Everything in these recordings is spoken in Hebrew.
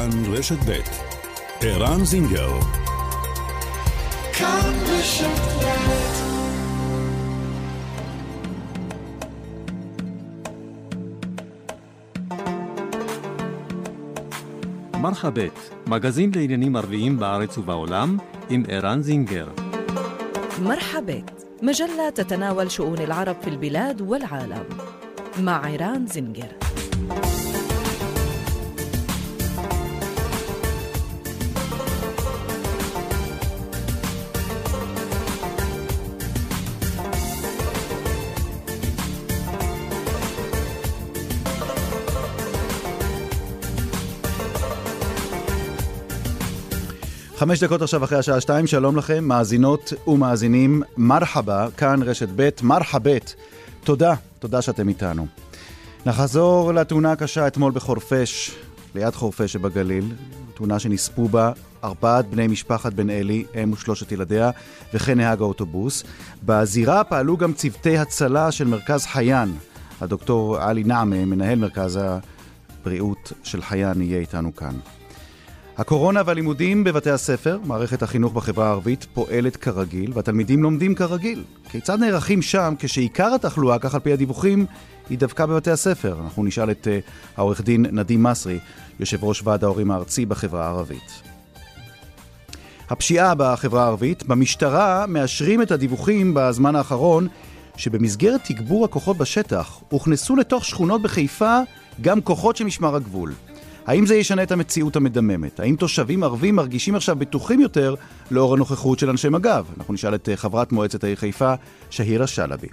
כאן רשת ב' ערן זינגר כאן רשת מרחבת, מגזין לעניינים ערביים בארץ ובעולם, עם ערן זינגר. مرحبت مجلة تتناول شؤون العرب في البلاد والعالم مع عيران زنجر חמש דקות עכשיו אחרי השעה שתיים, שלום לכם, מאזינות ומאזינים, מרחבה, כאן רשת ב', מרחבת. תודה, תודה שאתם איתנו. נחזור לתאונה הקשה אתמול בחורפיש, ליד חורפיש שבגליל, תאונה שנספו בה ארבעת בני משפחת בן אלי, אם ושלושת ילדיה, וכן נהג האוטובוס. בזירה פעלו גם צוותי הצלה של מרכז חייאן. הדוקטור עלי נעמה, מנהל מרכז הבריאות של חייאן, יהיה איתנו כאן. הקורונה והלימודים בבתי הספר, מערכת החינוך בחברה הערבית פועלת כרגיל, והתלמידים לומדים כרגיל. כיצד נערכים שם כשעיקר התחלואה, כך על פי הדיווחים, היא דווקא בבתי הספר? אנחנו נשאל את uh, העורך דין נדים מסרי, יושב ראש ועד ההורים הארצי בחברה הערבית. הפשיעה בחברה הערבית, במשטרה מאשרים את הדיווחים בזמן האחרון שבמסגרת תגבור הכוחות בשטח הוכנסו לתוך שכונות בחיפה גם כוחות של משמר הגבול. האם זה ישנה את המציאות המדממת? האם תושבים ערבים מרגישים עכשיו בטוחים יותר לאור הנוכחות של אנשי מג"ב? אנחנו נשאל את חברת מועצת העיר חיפה, שהירה שלבי.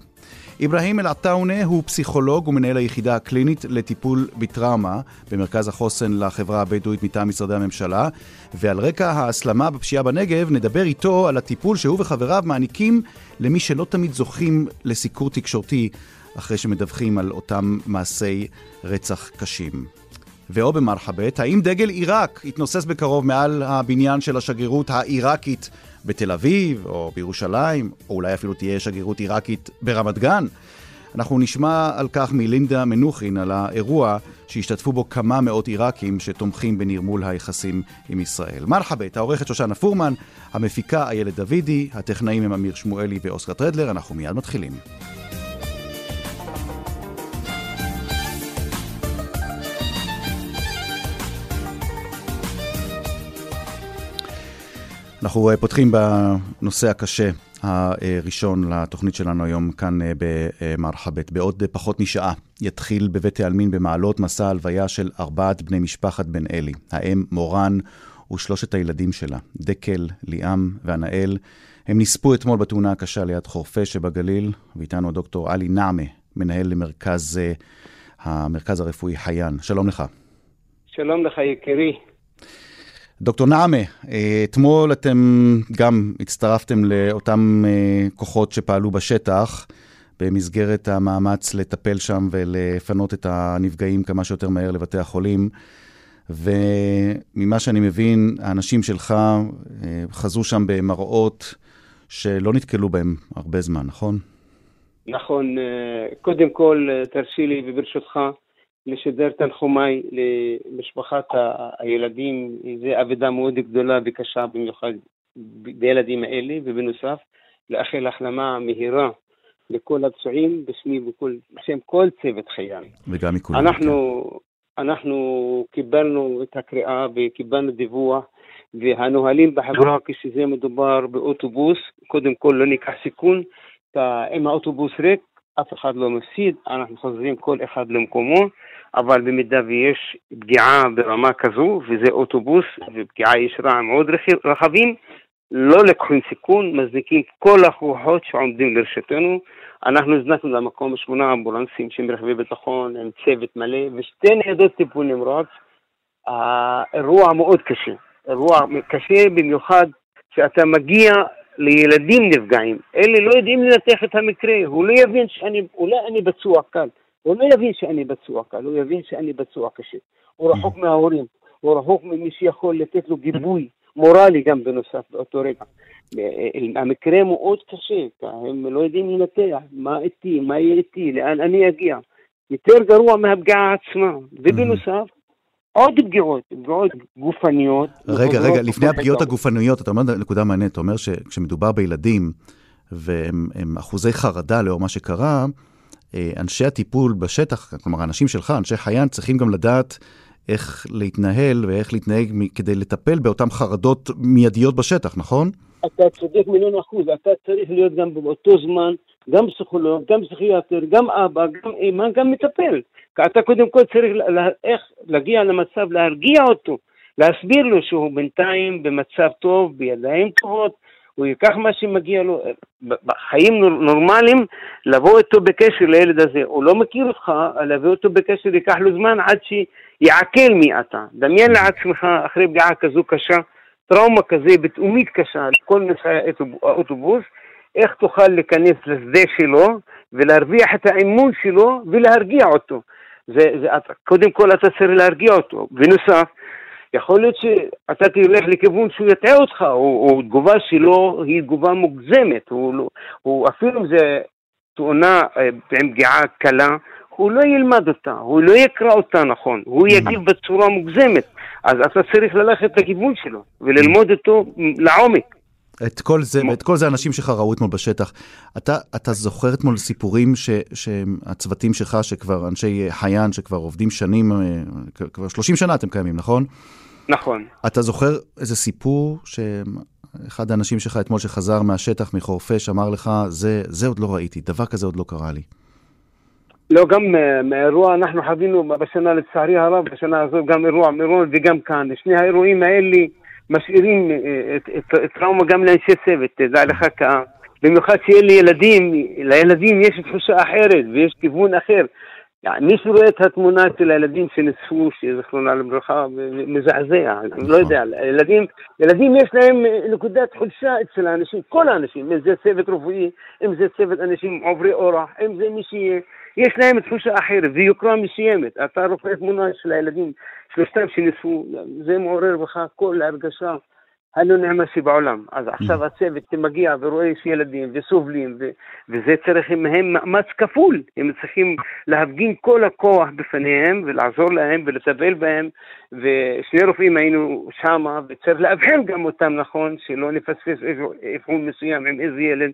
אברהים אל-עטאונה הוא פסיכולוג ומנהל היחידה הקלינית לטיפול בטראומה במרכז החוסן לחברה הבדואית מטעם משרדי הממשלה, ועל רקע ההסלמה בפשיעה בנגב נדבר איתו על הטיפול שהוא וחבריו מעניקים למי שלא תמיד זוכים לסיקור תקשורתי אחרי שמדווחים על אותם מעשי רצח קשים. ואו במרחבת, האם דגל עיראק יתנוסס בקרוב מעל הבניין של השגרירות העיראקית בתל אביב או בירושלים, או אולי אפילו תהיה שגרירות עיראקית ברמת גן? אנחנו נשמע על כך מלינדה מנוחין, על האירוע שהשתתפו בו כמה מאות עיראקים שתומכים בנרמול היחסים עם ישראל. מרחבת, העורכת שושנה פורמן, המפיקה איילת דוידי, הטכנאים הם אמיר שמואלי ואוסקר טרדלר, אנחנו מיד מתחילים. אנחנו אה, פותחים בנושא הקשה הראשון לתוכנית שלנו היום כאן אה, במרחבת. בעוד פחות משעה יתחיל בבית העלמין במעלות מסע הלוויה של ארבעת בני משפחת בן אלי, האם מורן ושלושת הילדים שלה, דקל, ליאם וענאל. הם נספו אתמול בתאונה הקשה ליד חורפיש שבגליל, ואיתנו דוקטור עלי נעמה, מנהל למרכז אה, המרכז הרפואי חייאן. שלום לך. שלום לך יקירי. דוקטור נעמה, אה, אתמול אתם גם הצטרפתם לאותם אה, כוחות שפעלו בשטח במסגרת המאמץ לטפל שם ולפנות את הנפגעים כמה שיותר מהר לבתי החולים. וממה שאני מבין, האנשים שלך אה, חזו שם במראות שלא נתקלו בהם הרבה זמן, נכון? נכון. קודם כל, תרשי לי וברשותך, לשדר תנחומיי למשפחת הילדים, זו אבדה מאוד גדולה וקשה במיוחד בילדים האלה, ובנוסף לאחל החלמה מהירה לכל הפצועים בשמי ובשם כל צוות חייל. וגם מכולם. אנחנו, כן. אנחנו קיבלנו את הקריאה וקיבלנו דיווח, והנהלים בחברה כשזה מדובר באוטובוס, קודם כל לא ניקח סיכון, אם האוטובוס ריק, אף אחד לא מפסיד, אנחנו חוזרים כל אחד למקומו. אבל במידה ויש פגיעה ברמה כזו, וזה אוטובוס, ופגיעה ישרה עם עוד רכבים, לא לקחים סיכון, מזניקים כל הכוחות שעומדים לרשותנו. אנחנו הזנקנו למקום שמונה אמבולנסים שהם רכבי ביטחון, עם צוות מלא, ושתי ניידות טיפול נמרץ. האירוע מאוד קשה. אירוע קשה במיוחד שאתה מגיע לילדים נפגעים. אלה לא יודעים לנתח את המקרה, הוא לא יבין שאני, אולי אני פצוע קל. הוא לא יבין שאני פצוע קל, הוא יבין שאני פצוע קשה. הוא רחוק mm. מההורים, הוא רחוק ממי שיכול לתת לו גיבוי מורלי גם בנוסף באותו רגע. המקרה מאוד קשה, הם לא יודעים לנתח מה איתי, מה יהיה איתי, לאן אני אגיע. יותר גרוע מהפגיעה עצמה. ובנוסף, עוד פגיעות, פגיעות גופניות. רגע, רגע, לפני. הפגיעות הגופניות, אתה אומר נקודה מעניינת, אתה אומר שכשמדובר בילדים והם הם אחוזי חרדה לאור מה שקרה, אה, אנשי הטיפול בשטח, כלומר האנשים שלך, אנשי חיין, צריכים גם לדעת איך להתנהל ואיך להתנהג כדי לטפל באותן חרדות מיידיות בשטח, נכון? אתה צודק מיליון אחוז, אתה צריך להיות גם באותו זמן, גם פסיכולוג, גם פסיכיאטר, גם אבא, גם אמא, גם מטפל. אתה קודם כל צריך לה- איך להגיע למצב, להרגיע אותו, להסביר לו שהוא בינתיים במצב טוב, בידיים טובות, הוא ייקח מה שמגיע לו, ב- בחיים נור- נורמליים, לבוא איתו בקשר לילד הזה. הוא לא מכיר אותך, להביא אותו בקשר ייקח לו זמן עד שיעכל מי אתה. דמיין לעצמך אחרי פגיעה כזו קשה, טראומה כזה, בתאומית קשה, לכל נוסעי האוטוב- האוטובוס, איך תוכל להיכנס לשדה שלו ולהרוויח את האמון שלו ולהרגיע אותו. זה, זה, קודם כל אתה צריך להרגיע אותו. בנוסף, יכול להיות שאתה תלך לכיוון שהוא יטעה אותך, או, או תגובה שלו היא תגובה מוגזמת, הוא, לא- הוא אפילו אם זה תאונה אה, עם פגיעה קלה, הוא לא ילמד אותה, הוא לא יקרא אותה נכון, הוא יגיב בצורה מוגזמת. אז אתה צריך ללכת לכיוון שלו וללמוד אותו לעומק. את כל זה, ואת כל זה האנשים שלך ראו אתמול בשטח. אתה, אתה זוכר אתמול סיפורים ש, שהצוותים שלך, שכבר אנשי חיין, שכבר עובדים שנים, אה, כבר 30 שנה אתם קיימים, נכון? נכון. אתה זוכר איזה סיפור שאחד האנשים שלך אתמול שחזר מהשטח, מחורפיש, אמר לך, זה, זה עוד לא ראיתי, דבר כזה עוד לא קרה לי. לא, גם אה, מהאירוע אנחנו חווינו בשנה, לצערי הרב, בשנה הזאת גם אירוע מירון וגם כאן. שני האירועים האלה משאירים אה, טראומה גם לאנשי צוות, תדע לך כעם. במיוחד שיהיה לילדים, לילדים יש תחושה אחרת ויש כיוון אחר. אה, מי שרואה את התמונה של הילדים שנספו, זיכרונה לברכה, מזעזע, לא יודע, נכון. ילדים, ילדים יש להם אה, נקודת חולשה אצל האנשים, כל האנשים, אם זה צוות רפואי, אם זה צוות אנשים עוברי אורח, אם זה מי שיהיה, יש להם תחושה אחרת ויוקרה מסוימת. אתה רואה תמונה של הילדים, שלושתם שנצפו, זה מעורר בך כל הרגשה הלא נעמה שבעולם. אז עכשיו הצוות מגיע ורואה יש ילדים וסובלים, ו- וזה צריך מהם מאמץ כפול. הם צריכים להפגין כל הכוח בפניהם ולעזור להם ולטפל בהם. ושני רופאים היינו שמה, וצריך לאבחן גם אותם נכון, שלא נפספס אבחון מסוים עם איזה ילד.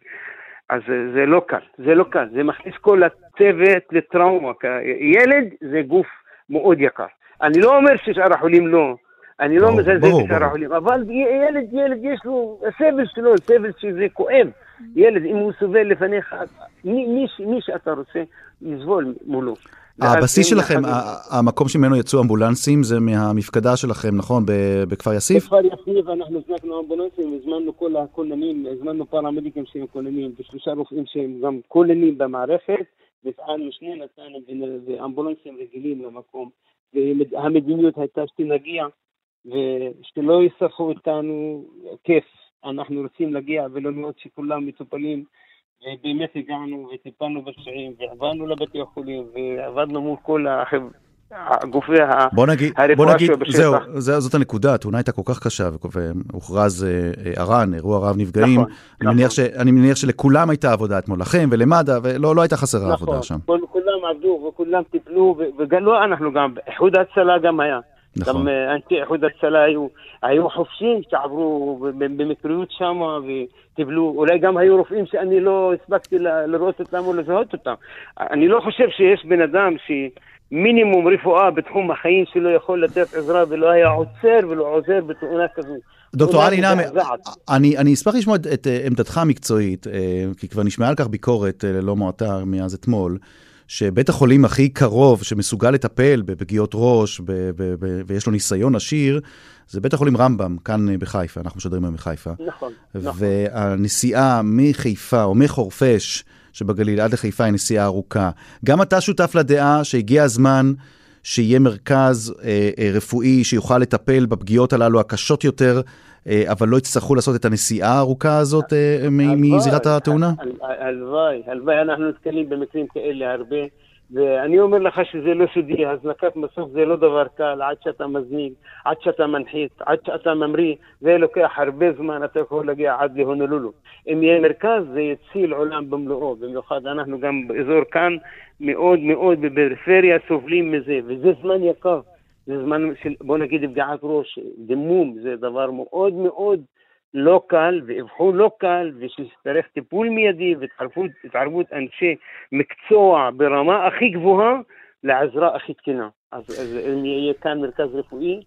אז זה, זה לא קל, זה לא קל, זה מכניס כל הצוות לטראומה. ילד זה גוף מאוד יקר. אני לא אומר ששאר החולים לא, אני לא מזלזל בשאר. החולים, אבל ילד, ילד יש לו, הסבל שלו, סבל שזה כואב. ילד, אם הוא סובל לפניך, מי, מי, מי שאתה רוצה, יסבול מולו. הבסיס שלכם, המקום שממנו יצאו אמבולנסים, זה מהמפקדה שלכם, נכון? בכפר יאסיף? בכפר יאסיף אנחנו הזמנו אמבולנסים, הזמנו כל הכוננים, הזמנו פרמדיקים שהם כוננים, ושלושה רופאים שהם גם כוננים במערכת, והפעלנו שני נתנו ואמבולנסים רגילים למקום, והמדיניות הייתה שתנגיע, ושלא יצטרכו אותנו כיף, אנחנו רוצים להגיע ולראות שכולם מטופלים, ובאמת הגענו וטיפלנו בפצועים, ועברנו לבתי החולים, ועבדנו מול כל החב- הגופי ה... בוא נגיד, הרפואה בוא נגיד. זהו, זה- זאת הנקודה, התאונה הייתה כל כך קשה, והוכרז אה, אה, אר"ן, אירוע רב נפגעים. נכון, אני מניח נכון. ש- אני מניח שלכולם הייתה עבודה אתמול, לכם ולמד"א, ולא לא הייתה חסרה עבודה שם. כל, כולם עבדו וכולם טיפלו, וגם לא אנחנו גם, איחוד הצלה גם היה. נכון. גם אה, אנשי איחוד הצלה היו, היו חופשים שעברו במקריות שם וטיפלו, אולי גם היו רופאים שאני לא הספקתי לראות אותם או לזהות אותם. אני לא חושב שיש בן אדם שמינימום רפואה בתחום החיים שלו יכול לתת עזרה ולא היה עוצר ולא עוזר בתאונה כזו. דוקטור עלי נעמי. אני, אני אשמח לשמוע את, את אה, עמדתך המקצועית, אה, כי כבר נשמעה על כך ביקורת ללא מועטה מאז אתמול, שבית החולים הכי קרוב שמסוגל לטפל בפגיעות ראש ב, ב, ב, ויש לו ניסיון עשיר, זה בית החולים רמב"ם, כאן אה, בחיפה, אנחנו משדרים היום מחיפה. נכון, נכון. והנסיעה מחיפה או מחורפיש שבגליל עד לחיפה היא נסיעה ארוכה. גם אתה שותף לדעה שהגיע הזמן שיהיה מרכז אה, אה, רפואי שיוכל לטפל בפגיעות הללו הקשות יותר, אבל לא יצטרכו לעשות את הנסיעה הארוכה הזאת אה, מזירת התאונה? הל- הל- הלוואי, הלוואי, אנחנו נתקלים במקרים כאלה הרבה, ואני אומר לך שזה לא סודי, הזנקת מסוף זה לא דבר קל, עד שאתה מזניק, עד שאתה מנחית, עד שאתה ממריא, זה לוקח הרבה זמן, אתה יכול להגיע עד להונולולו. אם יהיה מרכז, זה יציל עולם במלואו, במיוחד אנחנו גם באזור כאן, מאוד מאוד בפריפריה סובלים מזה, וזה זמן יקר. זה זמן של, בוא נגיד, פגיעת ראש, דימום, זה דבר מאוד מאוד לא קל, ואבחון לא קל, ושצריך טיפול מיידי והתערבות אנשי מקצוע ברמה הכי גבוהה לעזרה הכי תקינה. אז, אז אם יהיה כאן מרכז רפואי,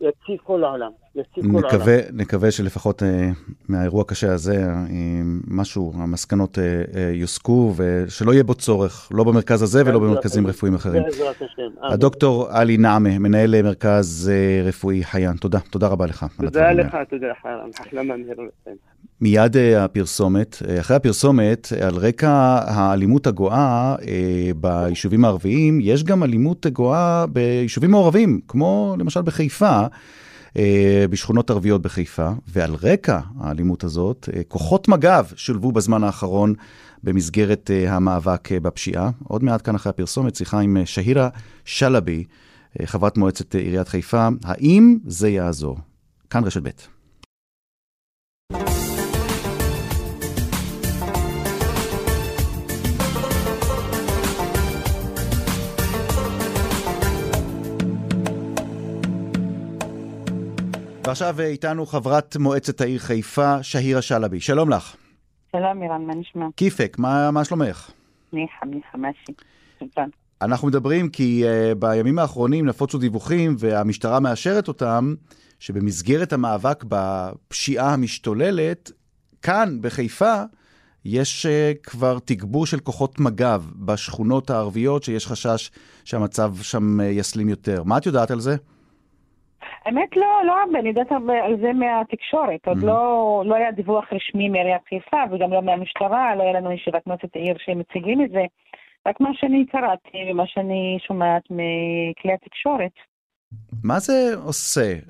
יציב כל העולם. יציב כל נקווה, העולם. נקווה שלפחות אה, מהאירוע הקשה הזה, אה, משהו, המסקנות אה, אה, יוסקו, ושלא יהיה בו צורך, לא במרכז הזה ולא במרכזים השם. רפואיים אחרים. בעזרת השם. אמן. הדוקטור עלי נעמה, מנהל מרכז אה, רפואי חיין, תודה, תודה רבה לך. תודה לך. תודה לך, החלמה מהירה. מיד אה, הפרסומת, אה, אחרי הפרסומת, אה, על רקע האלימות הגואה אה, ביישובים הערביים, יש גם אלימות גואה ביישובים מעורבים, כמו למשל בחיפה, בשכונות ערביות בחיפה, ועל רקע האלימות הזאת, כוחות מג"ב שולבו בזמן האחרון במסגרת המאבק בפשיעה. עוד מעט כאן אחרי הפרסומת, שיחה עם שהירה שלבי, חברת מועצת עיריית חיפה, האם זה יעזור? כאן רשת ב'. ועכשיו איתנו חברת מועצת העיר חיפה, שהירה שלבי. שלום לך. שלום אירן, מה נשמע? כיפק, מה, מה שלומך? ניחא, ניחא, משי. סולטן. אנחנו מדברים כי uh, בימים האחרונים נפוצו דיווחים והמשטרה מאשרת אותם, שבמסגרת המאבק בפשיעה המשתוללת, כאן בחיפה יש uh, כבר תגבור של כוחות מג"ב בשכונות הערביות, שיש חשש שהמצב שם uh, יסלים יותר. מה את יודעת על זה? האמת לא, לא הרבה, אני יודעת הרבה על זה מהתקשורת. עוד Mhm. לא, לא היה דיווח רשמי מעיריית חיפה וגם לא מהמשטרה, לא היה לנו ישיבת מועצת העיר שמציגים את זה. רק מה שאני קראתי ומה שאני שומעת מכלי התקשורת. מה זה עושה uh,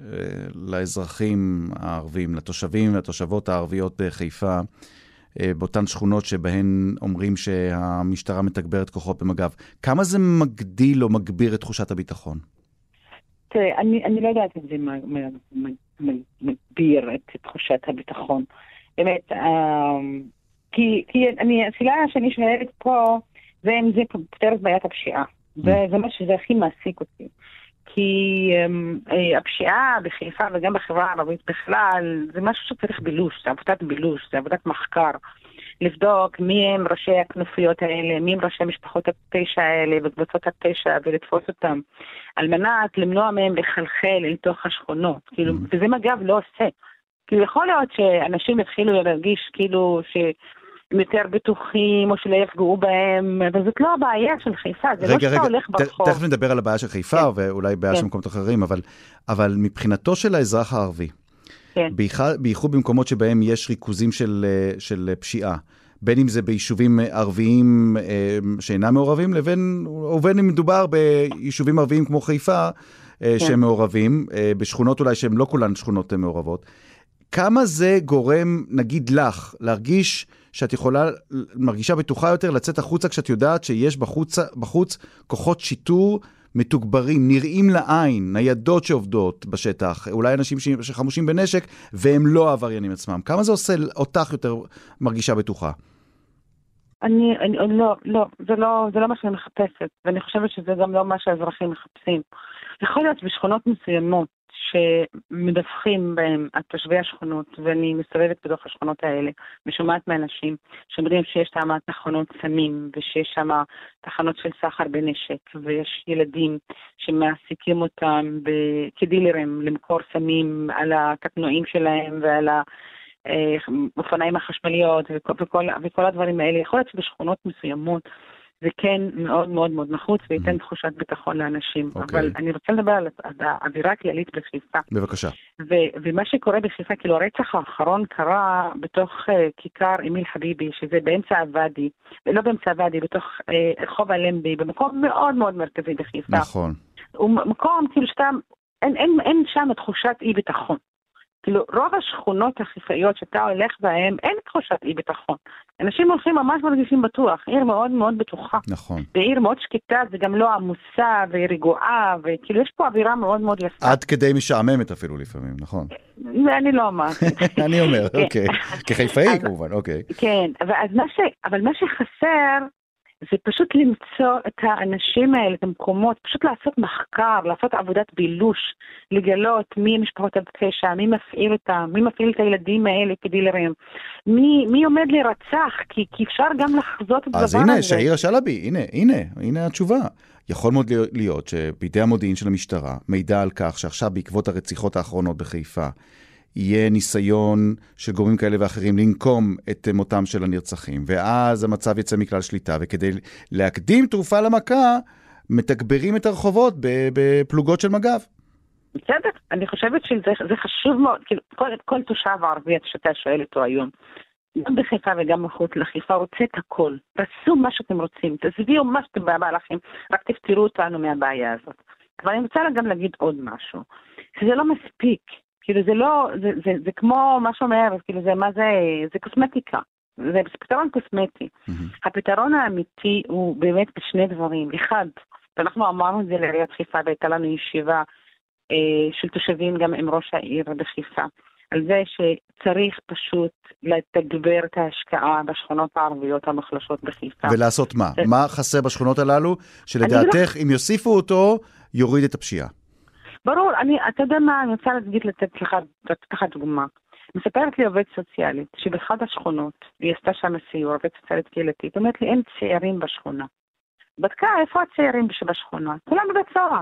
לאזרחים הערבים, לתושבים ולתושבות הערביות בחיפה, uh, באותן שכונות שבהן אומרים שהמשטרה מתגברת כוחות במג"ב? כמה זה מגדיל או מגביר את תחושת הביטחון? תראה, אני, אני לא יודעת אם זה מגביר את תחושת הביטחון. באמת, אה, כי, כי אני, השאלה שאני שואלת פה, זה אם זה פותר את בעיית הפשיעה. זה, זה מה שזה הכי מעסיק אותי. כי um, הפשיעה בחיפה וגם בחברה הערבית בכלל, זה משהו שצריך בילוש, זה עבודת בילוש, זה עבודת מחקר. לבדוק מי הם ראשי הכנופיות האלה, מי הם ראשי משפחות הפשע האלה וקבוצות הפשע ולתפוס אותם, על מנת למנוע מהם לחלחל אל תוך השכונות. כאילו, Mhm. וזה מג"ב לא עושה. כאילו, יכול להיות שאנשים יתחילו להרגיש כאילו שהם יותר בטוחים או שלא יפגעו בהם, אבל זאת לא הבעיה של חיפה, זה לא רגע, שאתה רגע, הולך ברחוב. תכף נדבר על הבעיה של חיפה, כן. ואולי בעיה כן. של מקומות אחרים, אבל, אבל מבחינתו של האזרח הערבי, כן. בייחוד במקומות שבהם יש ריכוזים של, אה, של פשיעה, בין אם זה ביישובים ערביים אה, שאינם מעורבים, לבין, ובין אם מדובר ביישובים ערביים כמו חיפה, אה, כן. שהם מעורבים, אה, בשכונות אולי שהן לא כולן שכונות אה, מעורבות. כמה זה גורם, נגיד לך, להרגיש שאת יכולה, מרגישה בטוחה יותר לצאת החוצה כשאת יודעת שיש בחוץ, בחוץ כוחות שיטור מתוגברים, נראים לעין, ניידות שעובדות בשטח, אולי אנשים שחמושים בנשק והם לא העבריינים עצמם. כמה זה עושה אותך יותר מרגישה בטוחה? אני, אני, לא, לא, זה לא, זה לא מה שאני מחפשת, ואני חושבת שזה גם לא מה שהאזרחים מחפשים. יכול להיות בשכונות מסוימות שמדווחים בהם על תושבי השכונות, ואני מסתובבת בתוך השכונות האלה, ושומעת מאנשים שאומרים שיש שם תחנות סמים, ושיש שם תחנות של סחר בנשק, ויש ילדים שמעסיקים אותם כדילרים למכור סמים על הקטנועים שלהם ועל ה... אה, החשמליות וכל, וכל, וכל הדברים האלה. יכול להיות שבשכונות מסוימות זה כן מאוד מאוד מאוד נחוץ וייתן Mhm. תחושת ביטחון לאנשים. אוקיי. אבל אני רוצה לדבר על האווירה הכללית בחיפה. בבקשה. ו- ומה שקורה בחיפה, כאילו הרצח האחרון קרה בתוך uh, כיכר אמיל חביבי, שזה באמצע הוואדי, לא באמצע הוואדי, בתוך uh, רחוב אלנבי, במקום מאוד מאוד מרכזי בחיפה. נכון. הוא מקום כאילו שאתה, אין, אין, אין שם תחושת אי ביטחון. כאילו, רוב השכונות החיפאיות שאתה הולך בהן, אין תחושת אי ביטחון. אנשים הולכים ממש מרגישים בטוח, עיר מאוד מאוד בטוחה. נכון. ועיר מאוד שקטה, זה גם לא עמוסה ורגועה, וכאילו יש פה אווירה מאוד מאוד יפה. עד כדי משעממת אפילו לפעמים, נכון. ואני לא אמרתי. אני אומר, כן. אוקיי. כחיפאי כמובן, אוקיי. כן. אבל מה שחסר זה פשוט למצוא את האנשים האלה, את המקומות, פשוט לעשות מחקר, לעשות עבודת בילוש, לגלות מי משפחות הפשע, מי מפעיל אותם, מי מפעיל את הילדים האלה כדילרים, מי, מי עומד להירצח, כי, כי אפשר גם לחזות את הדבר הזה. אז הנה, שאירה שלבי, הנה, הנה, הנה התשובה. יכול מאוד להיות שבידי המודיעין של המשטרה מידע על כך שעכשיו בעקבות הרציחות האחרונות בחיפה, יהיה ניסיון של גורמים כאלה ואחרים לנקום את מותם של הנרצחים, ואז המצב יצא מכלל שליטה, וכדי להקדים תרופה למכה, מתגברים את הרחובות בפלוגות של מג"ב. בסדר, אני חושבת שזה חשוב מאוד, כאילו, כל, כל תושב ערבי שאתה שואל אותו היום, גם בחיפה וגם מחוץ לחיפה, רוצה את הכל. תעשו מה שאתם רוצים, תביאו מה שאתם בא לכם, רק תפתרו אותנו מהבעיה הזאת. אבל אני רוצה גם להגיד עוד משהו, שזה לא מספיק. כאילו זה לא, זה, זה, זה כמו מה שאומר, כאילו זה, מה זה, זה קוסמטיקה. זה פתרון קוסמטי. Mm-hmm. הפתרון האמיתי הוא באמת בשני דברים. אחד, ואנחנו אמרנו את זה לעיריית חיפה, והייתה לנו ישיבה אה, של תושבים גם עם ראש העיר בחיפה, על זה שצריך פשוט לתגבר את ההשקעה בשכונות הערביות המוחלשות בחיפה. ולעשות מה? ש... מה חסר בשכונות הללו, שלדעתך, לא... אם יוסיפו אותו, יוריד את הפשיעה? ברור, אני, אתה יודע מה, אני רוצה להגיד לתת לך, לתת לך דוגמה. מספרת לי עובדת סוציאלית שבאחד השכונות, היא עשתה שם סיור, עובדת סוציאלית קהילתית, אומרת לי אין צעירים בשכונה. בדקה איפה הצעירים שבשכונה, כולם בבית סוהר.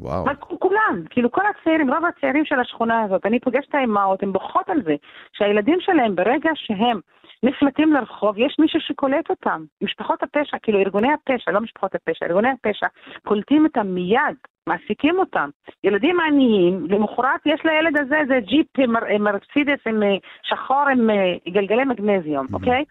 וואו. כולם, כאילו כל הצעירים, רוב הצעירים של השכונה הזאת, אני פוגשת את האימהות, הן בוכות על זה, שהילדים שלהם ברגע שהם נפלטים לרחוב, יש מישהו שקולט אותם. משפחות הפשע, כאילו ארגוני הפשע, לא משפחות הפשע, ארגוני הפשע, קולטים אותם מיד. מעסיקים אותם. ילדים עניים, למחרת יש לילד הזה איזה ג'יפ מרסידס עם אה, שחור עם אה, גלגלי מגנזיום, אוקיי?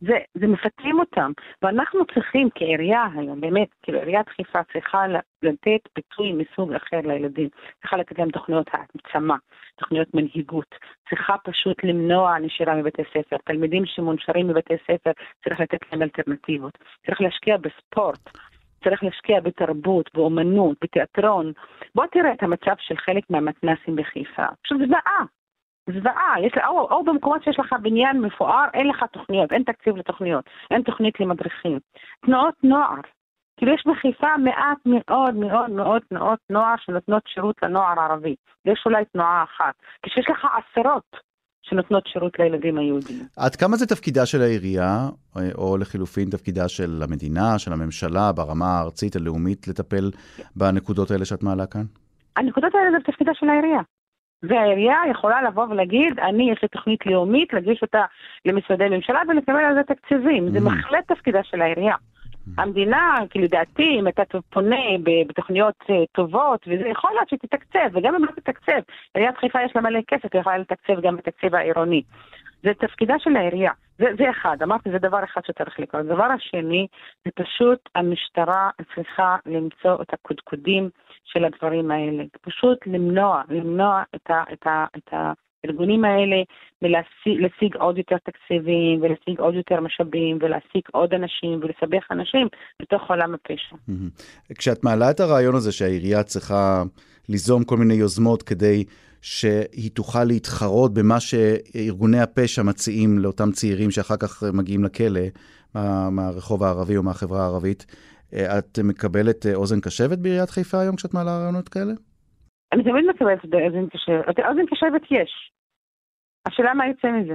זה, זה מפתים אותם. ואנחנו צריכים כעירייה היום, באמת, כאילו עיריית חיפה צריכה לתת פיתוי מסוג אחר לילדים. צריכה להם תוכניות העצמה, תוכניות מנהיגות. צריכה פשוט למנוע נשירה מבתי ספר. תלמידים שמונשרים מבתי ספר, צריך לתת להם אלטרנטיבות. צריך להשקיע בספורט. צריך להשקיע בתרבות, באומנות, בתיאטרון. בוא תראה את המצב של חלק מהמתנסים בחיפה. פשוט זוועה. זוועה, יש, או, או במקומות שיש לך בניין מפואר, אין לך תוכניות, אין תקציב לתוכניות, אין תוכנית למדריכים. תנועות נוער, כאילו יש בחיפה מעט מאוד מאוד מאוד תנועות נוער שנותנות שירות לנוער הערבי. יש אולי תנועה אחת. כשיש לך עשרות שנותנות שירות לילדים היהודים. עד כמה זה תפקידה של העירייה, או לחילופין תפקידה של המדינה, של הממשלה, ברמה הארצית, הלאומית, לטפל בנקודות האלה שאת מעלה כאן? הנקודות האלה זה תפקידה של העירייה. והעירייה יכולה לבוא ולהגיד, אני, יש לי תוכנית לאומית, להגיש אותה למשרדי ממשלה ולקבל על זה תקציבים. זה mm. בהחלט תפקידה של העירייה. המדינה, כאילו דעתי, אם אתה פונה בתוכניות אה, טובות, וזה יכול להיות שתתקצב, וגם אם לא תתקצב, עיריית חיפה יש לה מלא כסף, היא יכולה לתקצב גם בתקציב העירוני. זה תפקידה של העירייה. זה, זה אחד, אמרתי, זה דבר אחד שצריך לקרות. הדבר השני, זה פשוט המשטרה צריכה למצוא את הקודקודים של הדברים האלה. פשוט למנוע, למנוע את, ה, את, ה, את ה, הארגונים האלה מלהשיג עוד יותר תקציבים ולהשיג עוד יותר משאבים ולהשיג עוד אנשים ולסבך אנשים בתוך עולם הפשע. כשאת מעלה את הרעיון הזה שהעירייה צריכה ליזום כל מיני יוזמות כדי שהיא תוכל להתחרות במה שארגוני הפשע מציעים לאותם צעירים שאחר כך מגיעים לכלא מה, מהרחוב הערבי או מהחברה הערבית, את מקבלת אוזן קשבת בעיריית חיפה היום כשאת מעלה רעיונות כאלה? אני תמיד מקבלת אוזן קשבת. אוזן קשבת יש. השאלה מה יוצא מזה.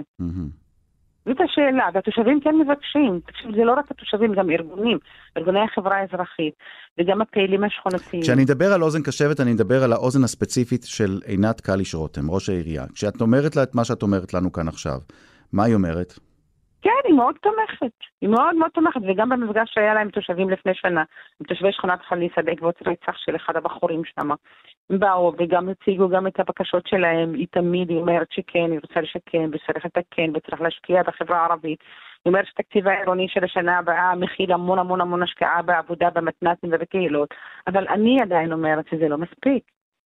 זאת השאלה, והתושבים כן מבקשים. תקשיב, זה לא רק התושבים, גם ארגונים, ארגוני החברה האזרחית, וגם הפעילים השכונתיים. כשאני מדבר על אוזן קשבת, אני מדבר על האוזן הספציפית של עינת קליש רותם, ראש העירייה. כשאת אומרת לה את מה שאת אומרת לנו כאן עכשיו, מה היא אומרת? כן, היא מאוד תומכת. היא מאוד מאוד תומכת, וגם במפגש שהיה לה עם תושבים לפני שנה, עם תושבי שכונת חליסה בעקבות רצח של אחד הבחורים שם. הם באו וגם הציגו גם את הבקשות שלהם, היא תמיד, היא אומרת שכן, היא רוצה לשקם, וצריך לתקן, וצריך להשקיע בחברה הערבית. היא אומרת שתקציב העירוני של השנה הבאה מכיל המון המון המון השקעה בעבודה במתנ"סים ובקהילות, אבל אני עדיין אומרת שזה לא מספיק.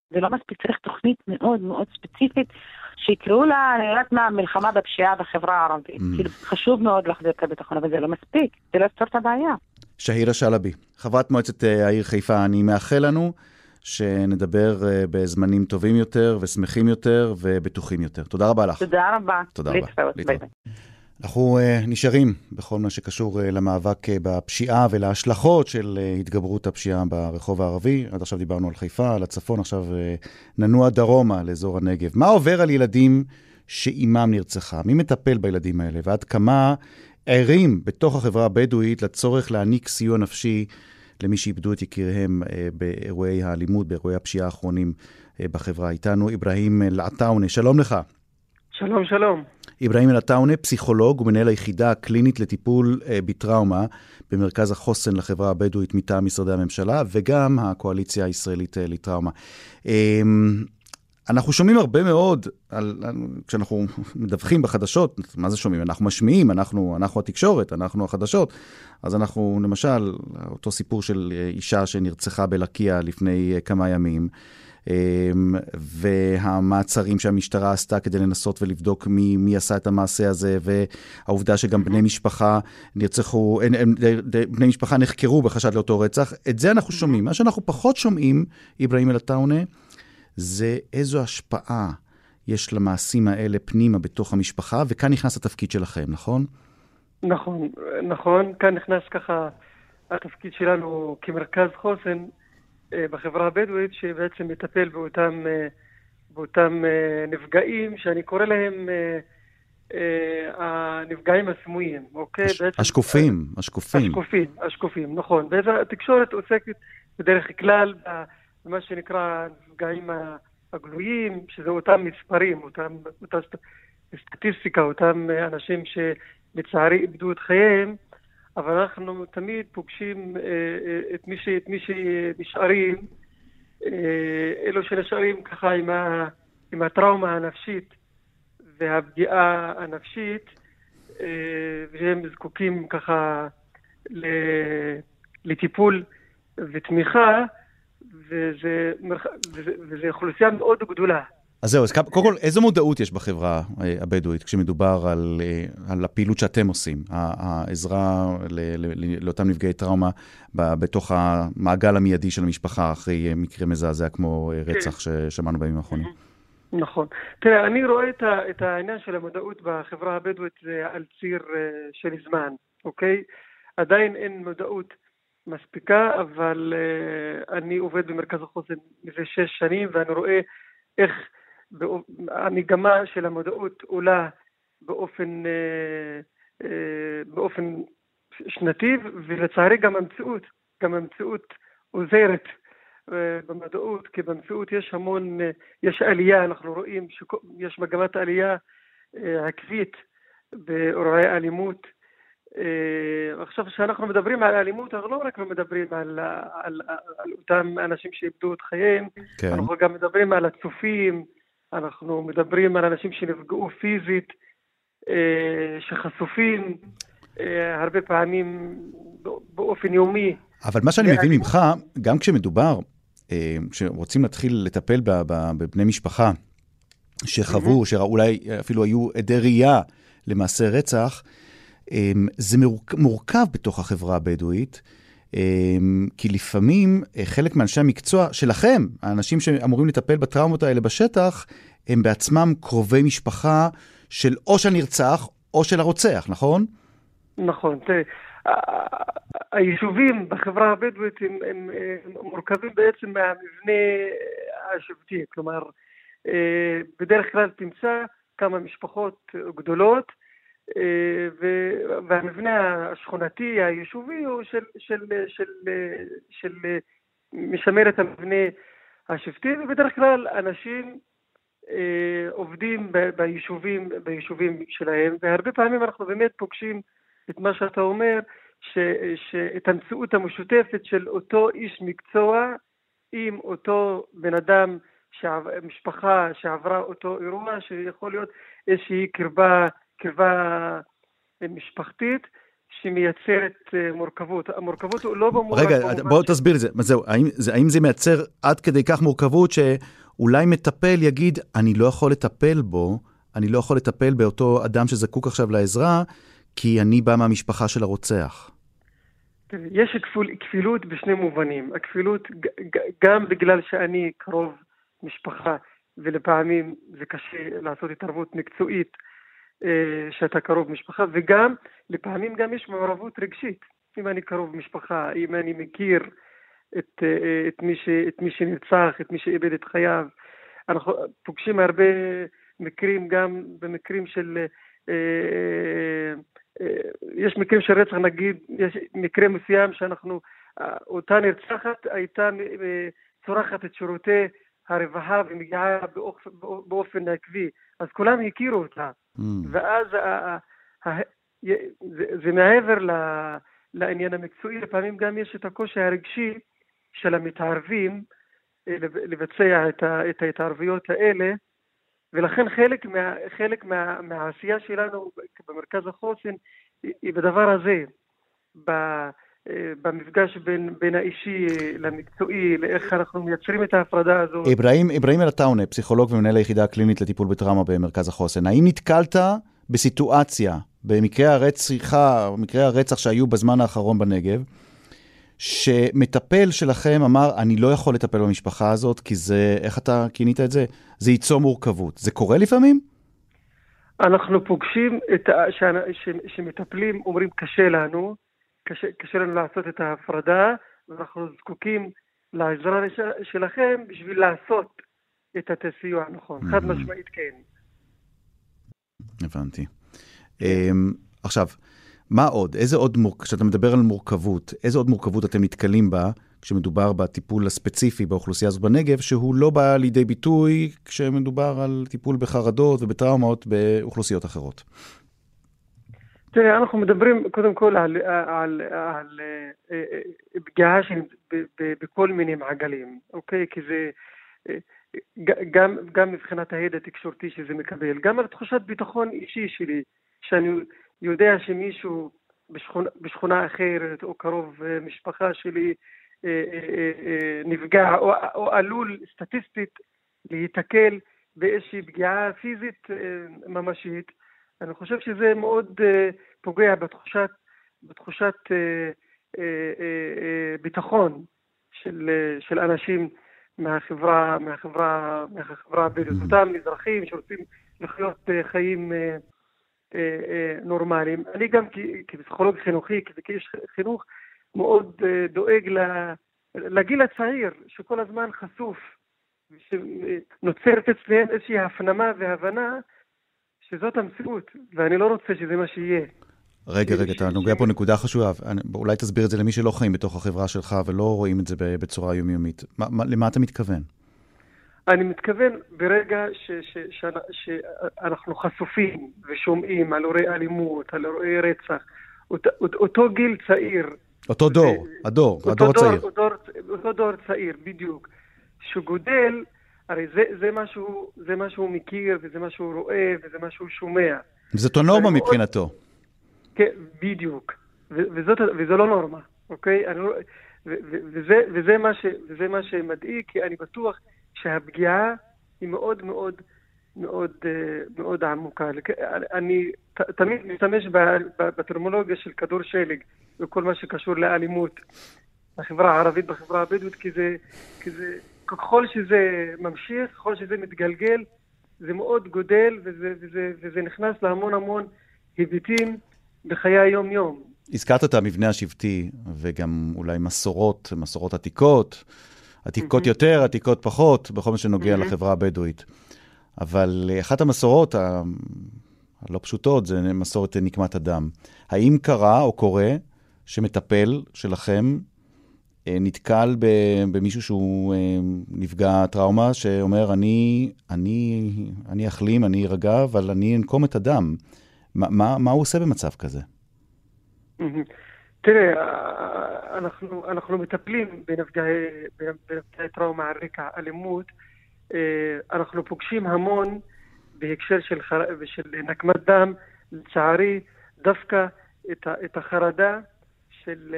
זה לא מספיק, צריך תוכנית מאוד מאוד ספציפית שיקראו לה, אני יודעת מה, מלחמה בפשיעה בחברה הערבית. Mm. כאילו, חשוב מאוד להחזיר את הביטחון, אבל זה לא מספיק, זה לא יפתור את הבעיה. שהירה שלבי, חברת מועצת אה, העיר חיפה, אני מאחל לנו שנדבר אה, בזמנים טובים יותר ושמחים יותר ובטוחים יותר. תודה רבה לך. תודה רבה. תודה רבה. להתראות. אנחנו uh, נשארים בכל מה שקשור uh, למאבק uh, בפשיעה ולהשלכות של התגברות הפשיעה ברחוב הערבי. עד עכשיו דיברנו על חיפה, על הצפון, עכשיו ננוע דרומה לאזור הנגב. מה עובר על ילדים שאימם נרצחה? מי מטפל בילדים האלה? ועד כמה ערים בתוך החברה הבדואית לצורך להעניק סיוע נפשי למי שאיבדו את יקיריהם באירועי האלימות, באירועי הפשיעה האחרונים בחברה? איתנו אברהים אלעטאונה, שלום לך. שלום, שלום. אברהים אל-עטאונה, פסיכולוג ומנהל היחידה הקלינית לטיפול אה, בטראומה במרכז החוסן לחברה הבדואית מטעם משרדי הממשלה, וגם הקואליציה הישראלית אה, לטראומה. אה, אנחנו שומעים הרבה מאוד, על, על, כשאנחנו מדווחים בחדשות, מה זה שומעים? אנחנו משמיעים, אנחנו, אנחנו התקשורת, אנחנו החדשות. אז אנחנו, למשל, אותו סיפור של אישה שנרצחה בלקיה לפני כמה ימים. אמ, והמעצרים שהמשטרה עשתה כדי לנסות ולבדוק מי, מי עשה את המעשה הזה, והעובדה שגם בני משפחה נרצחו, בני משפחה נחקרו בחשד לאותו רצח, את זה אנחנו שומעים. מה שאנחנו פחות שומעים, אברהים אל-עטאונה, זה איזו השפעה יש למעשים האלה פנימה בתוך המשפחה, וכאן נכנס התפקיד שלכם, נכון? נכון, נכון. כאן נכנס ככה התפקיד שלנו כמרכז חוסן בחברה הבדואית שבעצם מטפל באותם, אה, באותם אה, נפגעים, שאני קורא להם הנפגעים הסמויים, אוקיי? הש, בעצם, השקופים, השקופים. השקופים, השקופים, נכון. והתקשורת עוסקת בדרך כלל במה שנקרא הנפגעים הגלויים, שזה אותם מספרים, אותם, אותה סטטיסטיקה, אותם אנשים שלצערי איבדו את חייהם. אבל אנחנו תמיד פוגשים אה, אה, את מי, ש, את מי שנשארים, אה, אלו שנשארים ככה עם, ה, עם הטראומה הנפשית והפגיעה הנפשית, והם זקוקים ככה לטיפול ותמיכה, וזה, וזה, אוכלוסייה מאוד גדולה. אז זהו, אז קודם כל, איזו מודעות יש בחברה אה, הבדואית כשמדובר על, אה, על הפעילות שאתם עושים, העזרה לאותם נפגעי טראומה בתוך המעגל המיידי של המשפחה אחרי אה, מקרה מזעזע כמו רצח ששמענו בימים האחרונים? נכון. תראה, אני רואה את העניין של המודעות בחברה הבדואית על ציר של זמן, אוקיי? עדיין אין מודעות מספיקה, אבל אני עובד במרכז החוסן מזה שש שנים, ואני רואה איך... המגמה של המודעות עולה באופן, אה, אה, באופן שנתי, ולצערי גם המציאות, גם המציאות עוזרת אה, במודעות, כי במציאות יש המון, יש עלייה, אנחנו רואים שיש מגמת עלייה עקבית באירועי אלימות. עכשיו, כשאנחנו מדברים על אלימות, אנחנו לא רק מדברים על, על, על, על אותם אנשים שאיבדו את חייהם, כן. אנחנו גם מדברים על הצופים, אנחנו מדברים על אנשים שנפגעו פיזית, אה, שחשופים אה, הרבה פעמים באופן יומי. אבל מה שאני מבין ממך, גם כשמדובר, אה, כשרוצים להתחיל לטפל בבני משפחה שחוו, שאולי אפילו היו עדי ראייה למעשה רצח, זה מורכב בתוך החברה הבדואית. כי לפעמים אה, חלק מאנשי המקצוע שלכם, האנשים שאמורים לטפל בטראומות האלה בשטח, הם בעצמם קרובי משפחה של או של הנרצח או של הרוצח, נכון? נכון. תראה, היישובים בחברה הבדואית הם, הם, הם מורכבים בעצם מהמבנה השבטי, כלומר, אה, בדרך כלל תמצא כמה משפחות גדולות, אה, והמבנה השכונתי, היישובי, הוא של, של, של, של, של משמר את המבנה השבטי, ובדרך כלל אנשים אה, עובדים ביישובים, ביישובים שלהם, והרבה פעמים אנחנו באמת פוגשים את מה שאתה אומר, ש, שאת המציאות המשותפת של אותו איש מקצוע עם אותו בן אדם, שעב, משפחה שעברה אותו אירוע, שיכול להיות איזושהי קרבה קרבה משפחתית שמייצרת אה, מורכבות. המורכבות הוא לא במובן... רגע, בוא תסביר את זה. זהו, האם זה, האם זה מייצר עד כדי כך מורכבות שאולי מטפל יגיד, אני לא יכול לטפל בו, אני לא יכול לטפל באותו אדם שזקוק עכשיו לעזרה, כי אני בא מהמשפחה של הרוצח. יש כפול, כפילות בשני מובנים. הכפילות גם בגלל שאני קרוב משפחה, ולפעמים זה קשה לעשות התערבות מקצועית שאתה קרוב משפחה, וגם, לפעמים גם יש מעורבות רגשית. אם אני קרוב משפחה, אם אני מכיר את, אה, את, מי, ש, את מי שנרצח, את מי שאיבד את חייו. אנחנו פוגשים הרבה מקרים, גם במקרים של... אה, יש מקרים של רצח, נגיד, יש מקרה מסוים שאנחנו, אותה נרצחת הייתה צורכת את שירותי הרווחה ומגיעה באופן, באופן עקבי, אז כולם הכירו אותה. Mm. ואז מעבר לעניין המקצועי, לפעמים גם יש את הקושי הרגשי של המתערבים אה, לבצע את, ההתערבויות האלה, ולכן חלק, מה, חלק מה, מהעשייה שלנו במרכז החוסן היא בדבר הזה, במפגש בין, בין האישי למקצועי, לאיך אנחנו מייצרים את ההפרדה הזאת. אברהים, אברהים אלטאונה, פסיכולוג ומנהל היחידה הקלינית לטיפול בטראומה במרכז החוסן, האם נתקלת בסיטואציה, במקרי הרצחה, מקרי הרצח שהיו בזמן האחרון בנגב, שמטפל שלכם אמר, אני לא יכול לטפל במשפחה הזאת, כי זה, איך אתה כינית את זה? זה ייצור מורכבות. זה קורה לפעמים? אנחנו פוגשים את ה... שמטפלים אומרים, קשה לנו, קשה, קשה לנו לעשות את ההפרדה, ואנחנו זקוקים לעזרה שלכם בשביל לעשות את הסיוע הנכון. חד משמעית כן. הבנתי. אמ, עכשיו, מה עוד? איזה עוד, מורכבות, כשאתה מדבר על מורכבות, איזה עוד מורכבות אתם נתקלים בה כשמדובר בטיפול הספציפי באוכלוסייה הזאת בנגב, שהוא לא בא לידי ביטוי כשמדובר על טיפול בחרדות ובטראומות באוכלוסיות אחרות? תראה, אנחנו מדברים קודם כל על, אה, אה, פגיעה בכל מיני מעגלים, אוקיי? כי זה אה, גם, גם מבחינת הידע התקשורתי שזה מקבל, גם על תחושת ביטחון אישי שלי, שאני יודע שמישהו בשכונה, בשכונה אחרת או קרוב משפחה שלי נפגע או, או עלול סטטיסטית להיתקל באיזושהי פגיעה פיזית ממשית, אני חושב שזה מאוד uh, פוגע בתחושת, בתחושת uh, uh, uh, ביטחון של, uh, של אנשים מהחברה, מהחברה, מהחברה הבדואית. אותם אזרחים שרוצים לחיות uh, חיים uh, uh, uh, נורמליים. אני גם כפסיכולוג חינוכי, כאיש חינוך, מאוד uh, דואג לגיל הצעיר, שכל הזמן חשוף, שנוצרת אצלם איזושהי הפנמה והבנה שזאת המציאות, ואני לא רוצה שזה מה שיהיה. רגע, רגע, אתה נוגע פה נקודה חשובה. אולי תסביר את זה למי שלא חיים בתוך החברה שלך ולא רואים את זה בצורה יומיומית. למה אתה מתכוון? אני מתכוון ברגע שאנחנו חשופים ושומעים על אירועי אלימות, על אירועי רצח, אותו גיל צעיר. אותו דור, הדור, הדור הצעיר. אותו דור צעיר, בדיוק. שגודל הרי זה, זה, מה שהוא, זה מה שהוא מכיר, וזה מה שהוא רואה, וזה מה שהוא שומע. זאת הנורמה מבחינתו. כן, בדיוק. וזאת, וזו לא נורמה, אוקיי? אני, לא- ו, ו, וזה, וזה, מה ש, וזה מה שמדאיג, כי אני בטוח שהפגיעה היא מאוד מאוד מאוד, אה, מאוד עמוקה. אני ת, תמיד משתמש בטרמולוגיה של כדור שלג, וכל מה שקשור לאלימות בחברה הערבית, בחברה הבדואית, כי זה, כי זה ככל שזה ממשיך, ככל שזה מתגלגל, זה מאוד גודל וזה, וזה, וזה נכנס להמון המון היבטים בחיי היום-יום. הזכרת את המבנה השבטי וגם אולי מסורות, מסורות עתיקות, עתיקות mm-hmm. יותר, עתיקות פחות, בכל מה שנוגע mm-hmm. לחברה הבדואית. אבל אחת המסורות הלא פשוטות זה מסורת נקמת הדם. האם קרה או קורה שמטפל שלכם אה, נתקל במישהו שהוא אה, נפגע טראומה, שאומר, אני, אני, אני אחלים, אני ארגע, אבל אני אנקום את הדם. מה, מה, מה הוא עושה במצב כזה? תראה, אנחנו, אנחנו מטפלים בנפגעי, בנפגעי טראומה על רקע אלימות. אה, אנחנו פוגשים המון בהקשר של. של נקמת דם, לצערי, דווקא את. את החרדה של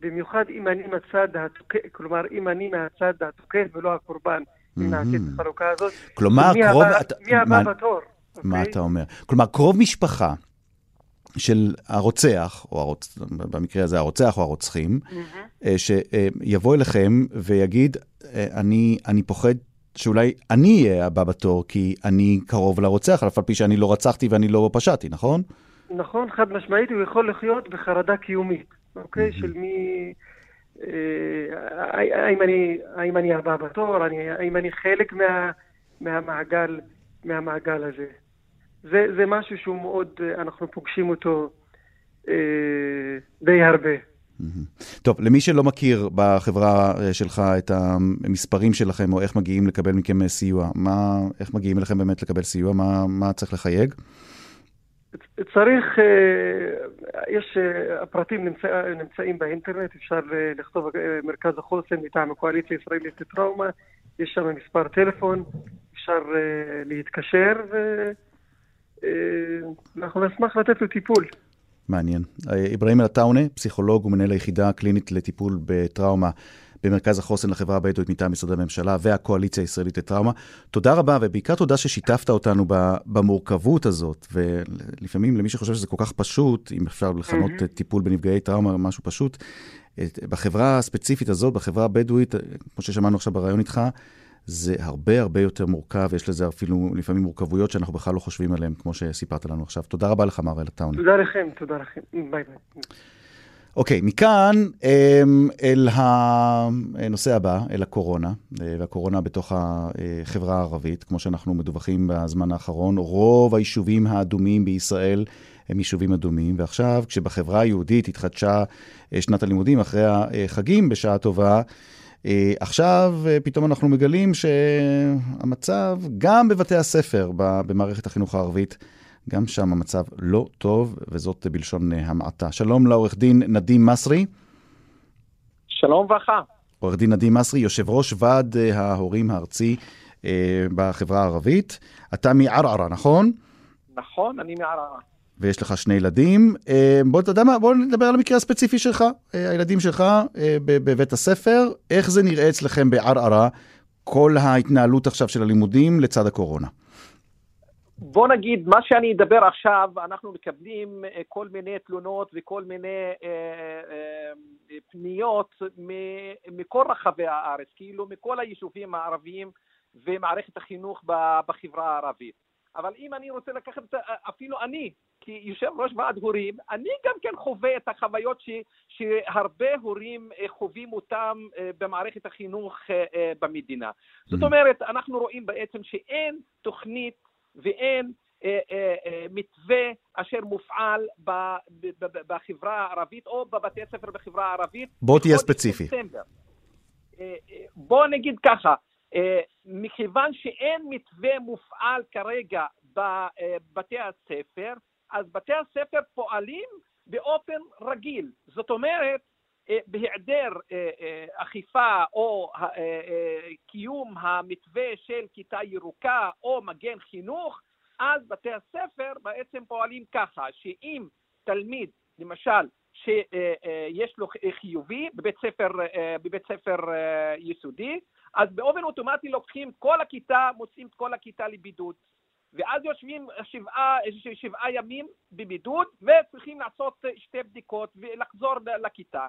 במיוחד אם אני מהצד התוקף, כלומר, אם אני מהצד התוקף ולא הקורבן, אם נעשה את החלוקה הזאת. כלומר, קרוב... מי הבא בתור? מה אוקיי? אתה אומר? כלומר, קרוב משפחה של הרוצח, או הרוצ... במקרה הזה הרוצח או הרוצחים, mm-hmm. שיבוא אליכם ויגיד, אה, אני, אני פוחד שאולי אני אהיה הבא בתור, כי אני קרוב לרוצח, אף על פי שאני לא רצחתי ואני לא פשעתי, נכון? נכון, חד משמעית, הוא יכול לחיות בחרדה קיומית, אוקיי? של מי... אה, האם אני, האם אני הבא בתור, אני, האם אני חלק מה, מהמעגל, מהמעגל הזה. זה, זה משהו שהוא מאוד, אה, אנחנו פוגשים אותו אה, די הרבה. טוב, למי שלא מכיר בחברה אה, שלך את המספרים שלכם, או איך מגיעים לקבל מכם סיוע, מה, איך מגיעים אליכם באמת לקבל סיוע, מה, מה צריך לחייג? צריך, אה, יש, אה, הפרטים נמצא, נמצאים באינטרנט, אפשר לכתוב מרכז החוסן מטעם הקואליציה הישראלית לטראומה, יש שם מספר טלפון, אפשר להתקשר, ואנחנו נשמח לתת לו טיפול. מעניין. אברהים אל-עטאונה, פסיכולוג ומנהל היחידה הקלינית לטיפול בטראומה במרכז החוסן לחברה הבדואית מטעם משרדי הממשלה והקואליציה הישראלית לטראומה. תודה רבה, ובעיקר תודה ששיתפת אותנו במורכבות הזאת, ולפעמים למי שחושב שזה כל כך פשוט, אם אפשר לכנות mm-hmm. טיפול בנפגעי טראומה משהו פשוט, בחברה הספציפית הזאת, בחברה הבדואית, כמו ששמענו עכשיו בריאיון איתך, זה הרבה הרבה יותר מורכב, יש לזה אפילו לפעמים מורכבויות שאנחנו בכלל לא חושבים עליהן, כמו שסיפרת לנו עכשיו. תודה רבה לך, מר אלעטאונה. תודה לכם, תודה לכם. ביי ביי. אוקיי, מכאן אמ, אל הנושא הבא, אל הקורונה, אה, והקורונה בתוך החברה הערבית, כמו שאנחנו מדווחים בזמן האחרון, רוב היישובים האדומים בישראל הם יישובים אדומים, ועכשיו כשבחברה היהודית התחדשה אה, שנת הלימודים אחרי החגים בשעה טובה, אה, עכשיו פתאום אנחנו מגלים שהמצב, גם בבתי הספר במערכת החינוך הערבית, גם שם המצב לא טוב, וזאת בלשון המעטה. שלום לעורך דין נדים מסרי. שלום וברכה. עורך דין נדים מסרי, יושב ראש ועד אה, ההורים הארצי אה, בחברה הערבית. אתה מערערה, נכון? נכון, אני מערערה. ויש לך שני ילדים. אה, בוא, אתה יודע מה, בוא נדבר על המקרה הספציפי שלך. אה, הילדים שלך אה, בבית הספר, איך זה נראה אצלכם בערערה, כל ההתנהלות עכשיו של הלימודים לצד הקורונה? בוא נגיד, מה שאני אדבר עכשיו, אנחנו מקבלים אה, כל מיני תלונות וכל מיני אה, אה, פניות מכל רחבי הארץ, כאילו מכל היישובים הערביים ומערכת החינוך בחברה הערבית. אבל אם אני רוצה לקחת, אפילו אני, כיושב ראש ועד הורים, אני גם כן חווה את החוויות ש, שהרבה הורים חווים אותם במערכת החינוך במדינה. זאת mm-hmm. אומרת, אנחנו רואים בעצם שאין תוכנית ואין אה, אה, אה, מתווה אשר מופעל ב, ב, ב, בחברה הערבית או בבתי ספר בחברה הערבית. בוא תהיה ספציפי. בוא נגיד ככה, מכיוון שאין מתווה מופעל כרגע בבתי הספר, אז בתי הספר פועלים באופן רגיל. זאת אומרת, בהיעדר אכיפה או קיום המתווה של כיתה ירוקה או מגן חינוך, אז בתי הספר בעצם פועלים ככה, שאם תלמיד, למשל, שיש לו חיובי בבית ספר, בבית ספר יסודי, אז באופן אוטומטי לוקחים כל הכיתה, מוצאים את כל הכיתה לבידוד. ואז יושבים שבעה, שבעה ימים בבידוד וצריכים לעשות שתי בדיקות ולחזור לכיתה.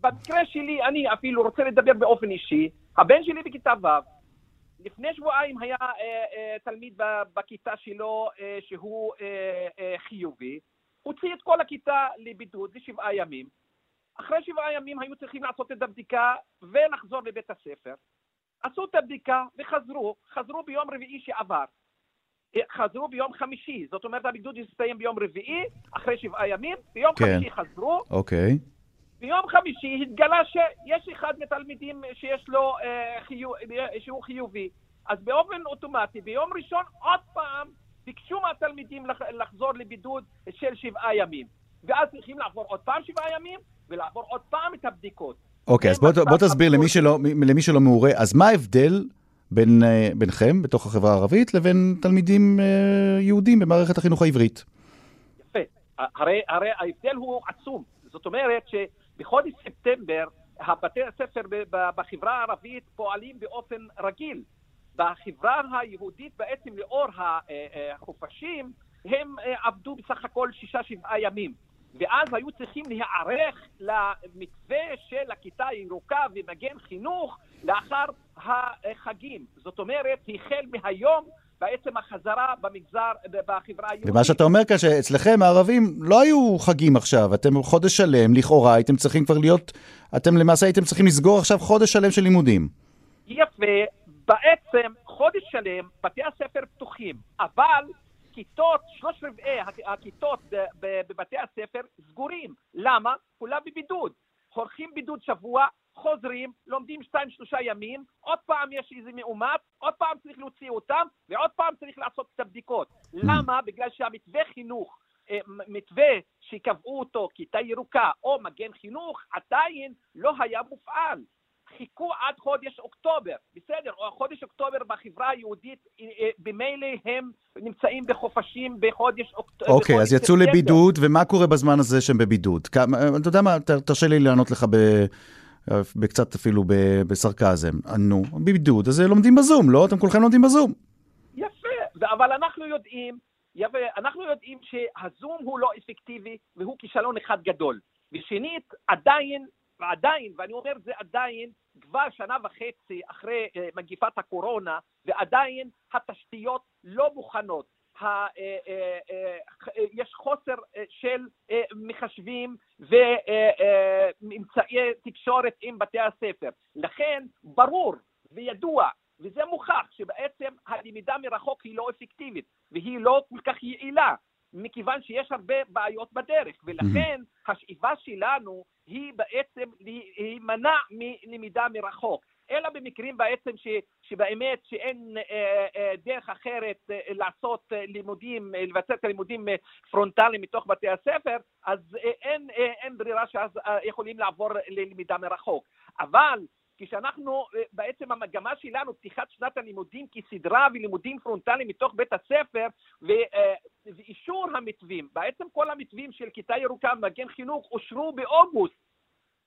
במקרה שלי, אני אפילו רוצה לדבר באופן אישי, הבן שלי בכיתה ו', לפני שבועיים היה אה, אה, תלמיד בכיתה שלו אה, שהוא אה, אה, חיובי, הוציא את כל הכיתה לבידוד לשבעה ימים. אחרי שבעה ימים היו צריכים לעשות את הבדיקה ולחזור לבית הספר. עשו את הבדיקה וחזרו, חזרו ביום רביעי שעבר. אה, חזרו ביום חמישי, זאת אומרת הבידוד הסתיים ביום רביעי, אחרי שבעה ימים, ביום כן. חמישי חזרו. אוקיי. ביום חמישי התגלה שיש אחד מתלמידים שיש לו, אה, חיו, שהוא חיובי. אז באופן אוטומטי, ביום ראשון עוד פעם ביקשו מהתלמידים לח, לחזור לבידוד של שבעה ימים. ואז צריכים לעבור עוד פעם שבעה ימים, ולעבור עוד פעם את הבדיקות. אוקיי, אז בוא, בוא תסביר למי שלא, למי שלא מעורה, אז מה ההבדל בין, אה, בינכם, בתוך החברה הערבית, לבין תלמידים אה, יהודים במערכת החינוך העברית? יפה. הרי, הרי ההבדל הוא עצום. זאת אומרת ש... בחודש ספטמבר הבתי הספר בחברה הערבית פועלים באופן רגיל. בחברה היהודית בעצם לאור החופשים הם עבדו בסך הכל שישה-שבעה ימים. ואז היו צריכים להיערך למתווה של הכיתה הירוקה ומגן חינוך לאחר החגים. זאת אומרת, החל מהיום בעצם החזרה במגזר, בחברה היהודית. ומה שאתה אומר כאן, שאצלכם הערבים לא היו חגים עכשיו, אתם חודש שלם, לכאורה הייתם צריכים כבר להיות, אתם למעשה הייתם צריכים לסגור עכשיו חודש שלם של לימודים. יפה, בעצם חודש שלם בתי הספר פתוחים, אבל כיתות, שלוש רבעי הכיתות בבתי הספר סגורים. למה? כולם בבידוד. עורכים בידוד שבוע, חוזרים, לומדים שתיים שלושה ימים, עוד פעם יש איזה מאומת, עוד פעם צריך להוציא אותם, ועוד פעם צריך לעשות את הבדיקות. למה? בגלל שהמתווה חינוך, אה, מתווה שקבעו אותו כיתה ירוקה או מגן חינוך, עדיין לא היה מופעל. חיכו עד חודש אוקטובר, בסדר, או חודש אוקטובר בחברה היהודית, אה, אה, במילא הם נמצאים בחופשים בחודש אוקטובר. אוקיי, אז יצאו לבידוד, ומה קורה בזמן הזה שהם בבידוד? אתה יודע מה, תרשה לי לענות לך ב... בקצת אפילו בסרקזם. נו, בבידוד, אז לומדים בזום, לא? אתם כולכם לומדים בזום. יפה, אבל אנחנו יודעים, יפה, אנחנו יודעים שהזום הוא לא אפקטיבי והוא כישלון אחד גדול. ושנית, עדיין, עדיין, ואני אומר זה עדיין, כבר שנה וחצי אחרי uh, מגיפת הקורונה, ועדיין התשתיות לא מוכנות. אה, אה, אה, יש חוסר של מחשבים וממצאי תקשורת עם בתי הספר. לכן ברור וידוע וזה מוכח שבעצם הלמידה מרחוק היא לא אפקטיבית והיא לא כל כך יעילה מכיוון שיש הרבה בעיות בדרך ולכן השאיפה שלנו היא בעצם להימנע מלמידה מרחוק. אלא במקרים בעצם ש, שבאמת שאין אה, אה, דרך אחרת אה, לעשות אה, לימודים, אה, לבצע את הלימודים אה, פרונטליים מתוך בתי הספר, אז אה, אין, אה, אין ברירה שאז אה, יכולים לעבור ללמידה מרחוק. אבל כשאנחנו, אה, בעצם המגמה שלנו, פתיחת שנת הלימודים כסדרה ולימודים פרונטליים מתוך בית הספר ו, אה, ואישור המתווים, בעצם כל המתווים של כיתה ירוקה, מגן חינוך, אושרו באוגוסט.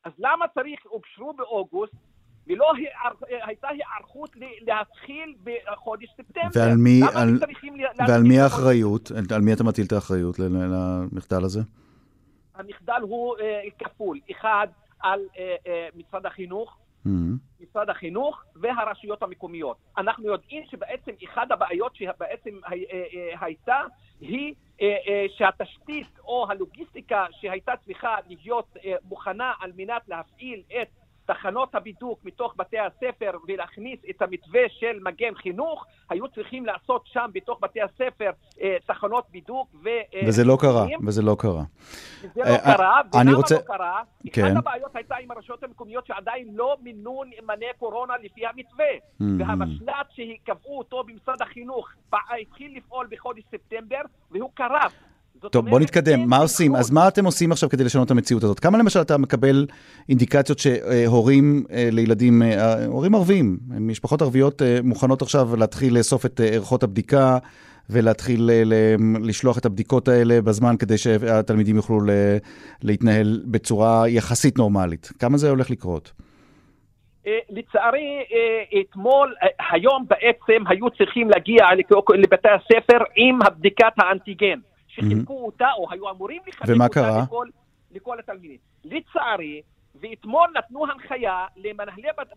אז למה צריך, אושרו באוגוסט, ולא הייתה היערכות להתחיל בחודש ספטמבר. ועל מי, על, ועל מי האחריות? על מי אתה מטיל את האחריות למחדל הזה? המחדל הוא uh, כפול. אחד, על uh, uh, משרד החינוך, mm-hmm. משרד החינוך והרשויות המקומיות. אנחנו יודעים שבעצם אחת הבעיות שבעצם הייתה, היא שהתשתית או הלוגיסטיקה שהייתה צריכה להיות מוכנה על מנת להפעיל את תחנות הבידוק מתוך בתי הספר ולהכניס את המתווה של מגן חינוך, היו צריכים לעשות שם בתוך בתי הספר אה, תחנות בידוק ו... אה, וזה לא קרה, וזה לא קרה. וזה לא אה, קרה, ולמה רוצה... לא קרה? כן. אחת הבעיות הייתה עם הרשויות המקומיות שעדיין לא מינו נאמני קורונה לפי המתווה. Mm-hmm. והמשל"ט שקבעו אותו במשרד החינוך התחיל לפעול בחודש ספטמבר והוא קרב. טוב, בוא נתקדם. מה עושים? אז מה אתם עושים עכשיו כדי לשנות את המציאות הזאת? כמה למשל אתה מקבל אינדיקציות שהורים אה, לילדים, אה, הורים ערבים, משפחות ערביות אה, מוכנות עכשיו להתחיל לאסוף את ערכות הבדיקה ולהתחיל לשלוח את הבדיקות האלה בזמן כדי שהתלמידים יוכלו להתנהל בצורה יחסית נורמלית? כמה זה הולך לקרות? לצערי, אתמול, היום בעצם היו צריכים להגיע לבתי הספר עם הבדיקת האנטיגן. שחילקו אותה, או היו אמורים לחלק אותה קרה? לכל, לכל התלמידים. לצערי, ואתמול נתנו הנחיה למנהלי בת,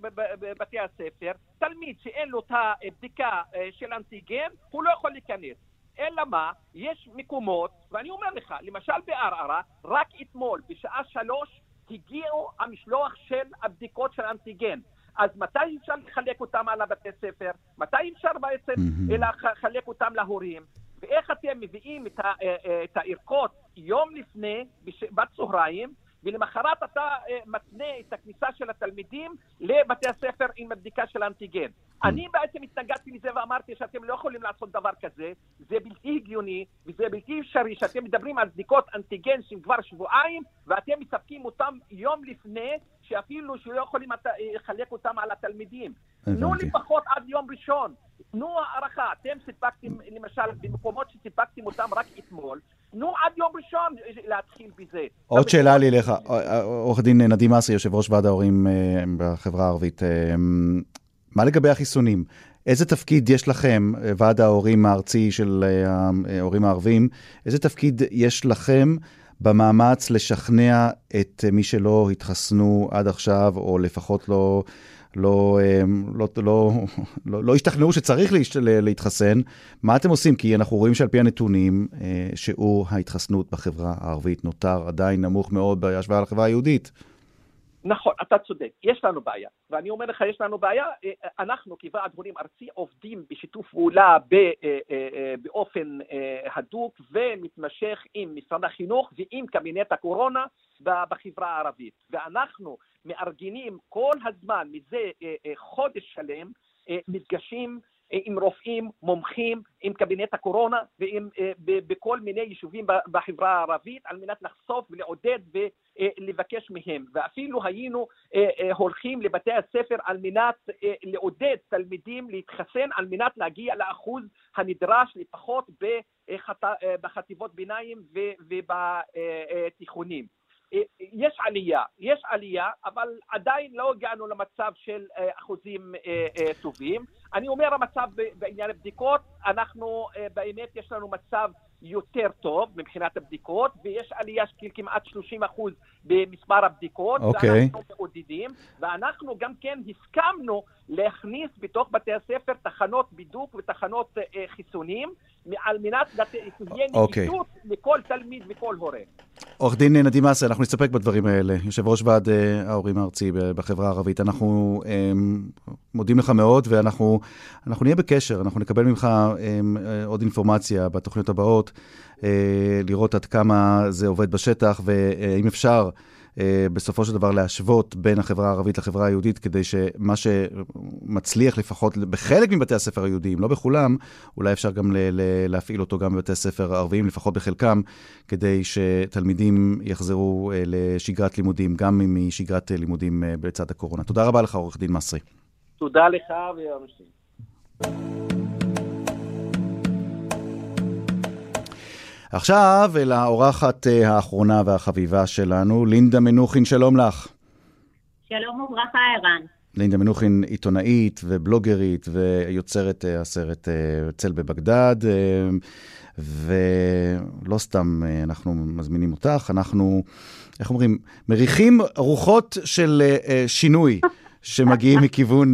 בתי הספר, תלמיד שאין לו את הבדיקה אה, של אנטיגן, הוא לא יכול להיכנס. אלא מה, יש מקומות, ואני אומר לך, למשל בערערה, רק אתמול, בשעה שלוש, הגיעו המשלוח של הבדיקות של אנטיגן. אז מתי אפשר לחלק אותם על הבתי ספר? מתי אפשר בעצם mm-hmm. לחלק אותם להורים? ואיך אתם מביאים את, ה, אה, אה, את הערכות יום לפני, בצהריים, ולמחרת אתה אה, מתנה את הכניסה של התלמידים לבתי הספר עם הבדיקה של האנטיגן. Mm. אני בעצם התנגדתי לזה ואמרתי שאתם לא יכולים לעשות דבר כזה, זה בלתי הגיוני וזה בלתי אפשרי שאתם מדברים על בדיקות אנטיגן שהם כבר שבועיים ואתם מספקים אותם יום לפני, שאפילו שלא יכולים לחלק אותם על התלמידים. תנו לפחות עד יום ראשון. תנו הערכה, אתם סיפקתם, למשל, במקומות שסיפקתם אותם רק אתמול, תנו עד יום ראשון להתחיל בזה. עוד שאלה לי אליך, עורך דין נדים אסי, יושב ראש ועד ההורים אה, בחברה הערבית, אה, מה לגבי החיסונים? איזה תפקיד יש לכם, אה, ועד ההורים הארצי של ההורים הערבים, איזה תפקיד יש לכם במאמץ לשכנע את מי שלא התחסנו עד עכשיו, או לפחות לא, לא, לא, לא, לא, לא השתכנעו שצריך להתחסן. מה אתם עושים? כי אנחנו רואים שעל פי הנתונים, שיעור ההתחסנות בחברה הערבית נותר עדיין נמוך מאוד בהשוואה לחברה היהודית. נכון, אתה צודק, יש לנו בעיה. ואני אומר לך, יש לנו בעיה, אנחנו כוועד הורים ארצי עובדים בשיתוף פעולה באופן הדוק ומתמשך עם משרד החינוך ועם קבינט הקורונה בחברה הערבית. ואנחנו מארגנים כל הזמן, מזה חודש שלם, מפגשים עם רופאים, מומחים, עם קבינט הקורונה ובכל מיני יישובים בחברה הערבית על מנת לחשוף ולעודד ולבקש מהם. ואפילו היינו הולכים לבתי הספר על מנת לעודד תלמידים להתחסן על מנת להגיע לאחוז הנדרש לפחות בחטיבות ביניים ובתיכונים. יש עלייה, יש עלייה, אבל עדיין לא הגענו למצב של אחוזים טובים. אני אומר המצב בעניין הבדיקות, אנחנו באמת יש לנו מצב יותר טוב מבחינת הבדיקות, ויש עלייה של כמעט 30 אחוז במספר הבדיקות, okay. ואנחנו מעודדים, ואנחנו גם כן הסכמנו להכניס בתוך בתי הספר תחנות בידוק ותחנות uh, חיסונים, על מנת שתהיה אוקיי. נגישות okay. לכל תלמיד וכל הורה. עורך דין נדים אסה, אנחנו נסתפק בדברים האלה. יושב ראש ועד uh, ההורים הארצי בחברה הערבית. אנחנו um, מודים לך מאוד, ואנחנו נהיה בקשר, אנחנו נקבל ממך עוד אינפורמציה בתוכניות הבאות, uh, לראות עד כמה זה עובד בשטח, ואם אפשר, בסופו של דבר להשוות בין החברה הערבית לחברה היהודית, כדי שמה שמצליח לפחות בחלק מבתי הספר היהודיים, לא בכולם, אולי אפשר גם להפעיל אותו גם בבתי הספר הערביים, לפחות בחלקם, כדי שתלמידים יחזרו לשגרת לימודים, גם משגרת לימודים בצד הקורונה. תודה רבה לך, עורך דין מסרי. תודה לך ויום עכשיו אל האורחת האחרונה והחביבה שלנו, לינדה מנוחין, שלום לך. שלום וברכה, ערן. לינדה מנוחין עיתונאית ובלוגרית ויוצרת הסרט צל בבגדד, ולא סתם אנחנו מזמינים אותך, אנחנו, איך אומרים, מריחים רוחות של שינוי. שמגיעים מכיוון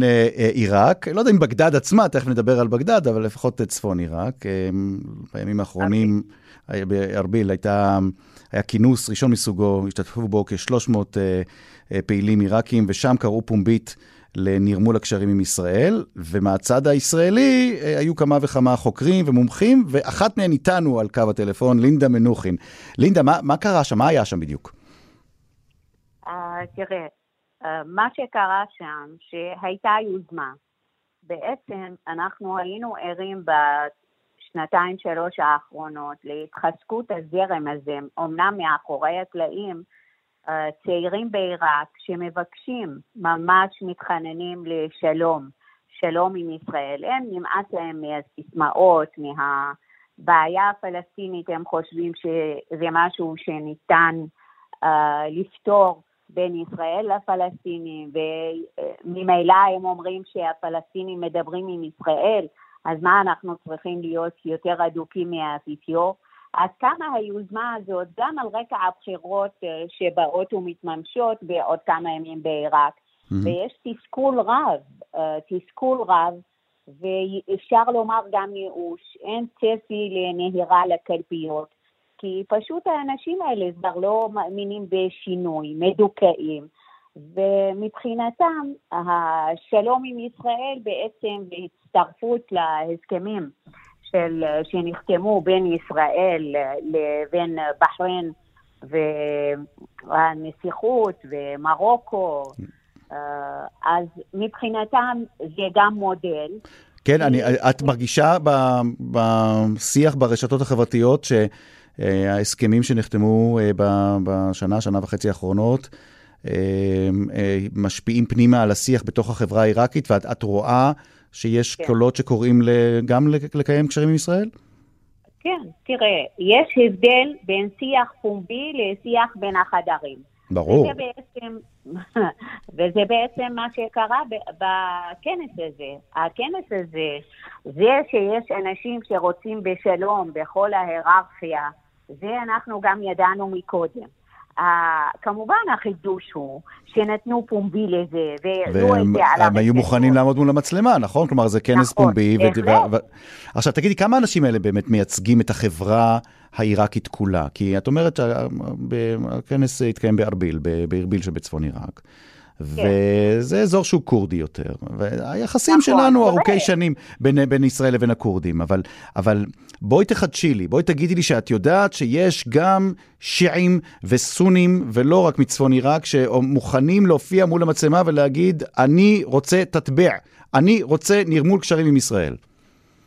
עיראק. לא יודע אם בגדד עצמה, תכף נדבר על בגדד, אבל לפחות צפון עיראק. בימים האחרונים... Okay. בארביל הייתה, היה כינוס ראשון מסוגו, השתתפו בו כ-300 uh, פעילים עיראקים, ושם קראו פומבית לנרמול הקשרים עם ישראל, ומהצד הישראלי היו כמה וכמה חוקרים ומומחים, ואחת מהן איתנו על קו הטלפון, לינדה מנוחין. לינדה, מה, מה קרה שם? מה היה שם בדיוק? תראה, מה שקרה שם, שהייתה יוזמה. בעצם אנחנו היינו ערים שלוש האחרונות להתחזקות הזרם הזה, אמנם מאחורי הקלעים, אה, צעירים בעיראק שמבקשים, ממש מתחננים לשלום, שלום עם ישראל. הם נמאס להם מהסיסמאות, מהבעיה הפלסטינית, הם חושבים שזה משהו שניתן uh, לפתור בין ישראל לפלסטינים, וממילא הם אומרים שהפלסטינים מדברים עם ישראל, אז מה אנחנו צריכים להיות יותר אדוקים מהאפיפיור? עד כמה היוזמה הזאת, גם על רקע הבחירות אה, שבאות ומתממשות בעוד כמה ימים בעיראק, mm-hmm. ויש תסכול רב, אה, תסכול רב, ואפשר לומר גם ייאוש, אין צפי לנהירה לקלפיות, כי פשוט האנשים האלה כבר לא מאמינים בשינוי, מדוכאים, ומבחינתם השלום עם ישראל בעצם בהצטרפות להסכמים של, שנחתמו בין ישראל לבין בחריין והנסיכות ומרוקו, אז מבחינתם זה גם מודל. כן, אני, את מרגישה בשיח ברשתות החברתיות שההסכמים שנחתמו אה, בשנה, שנה וחצי האחרונות, משפיעים פנימה על השיח בתוך החברה העיראקית, ואת רואה שיש כן. קולות שקוראים גם לקיים קשרים עם ישראל? כן, תראה, יש הבדל בין שיח פומבי לשיח בין החדרים. ברור. וזה בעצם, וזה בעצם מה שקרה בכנס הזה. הכנס הזה, זה שיש אנשים שרוצים בשלום בכל ההיררכיה זה אנחנו גם ידענו מקודם. Uh, כמובן החידוש הוא שנתנו פומבי לזה, והעלו את זה על והם היו מוכנים לעמוד מול המצלמה, נכון? כלומר, זה כנס נכון, פומבי. בהחלט. ו- ו- עכשיו, תגידי, כמה האנשים האלה באמת מייצגים את החברה העיראקית כולה? כי את אומרת שהכנס התקיים בארביל, בארביל שבצפון עיראק. וזה אזור שהוא כורדי יותר, והיחסים נכון, שלנו. ארוכי שנים בין, בין ישראל לבין הכורדים, אבל, אבל בואי תחדשי לי, בואי תגידי לי שאת יודעת שיש גם שיעים וסונים, ולא רק מצפון עיראק, שמוכנים להופיע מול המצלמה ולהגיד, אני רוצה תטבע, אני רוצה נרמול קשרים עם ישראל.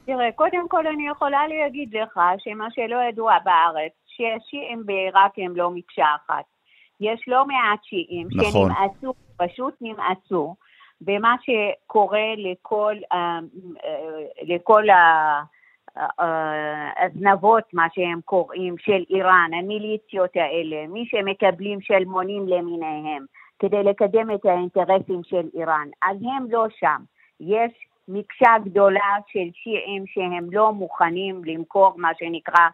תראה, קודם כל אני יכולה להגיד לך שמה שלא ידוע בארץ, שהשיעים בעיראק הם לא מקשה אחת. יש לא מעט שיעים נכון. שנמאסו, פשוט נמאסו, במה שקורה לכל, אה, אה, לכל הזנבות, מה שהם קוראים, של איראן, המיליציות האלה, מי שמקבלים שלמונים למיניהם, כדי לקדם את האינטרסים של איראן. אז הם לא שם. יש מקשה גדולה של שיעים שהם לא מוכנים למכור מה שנקרא אה,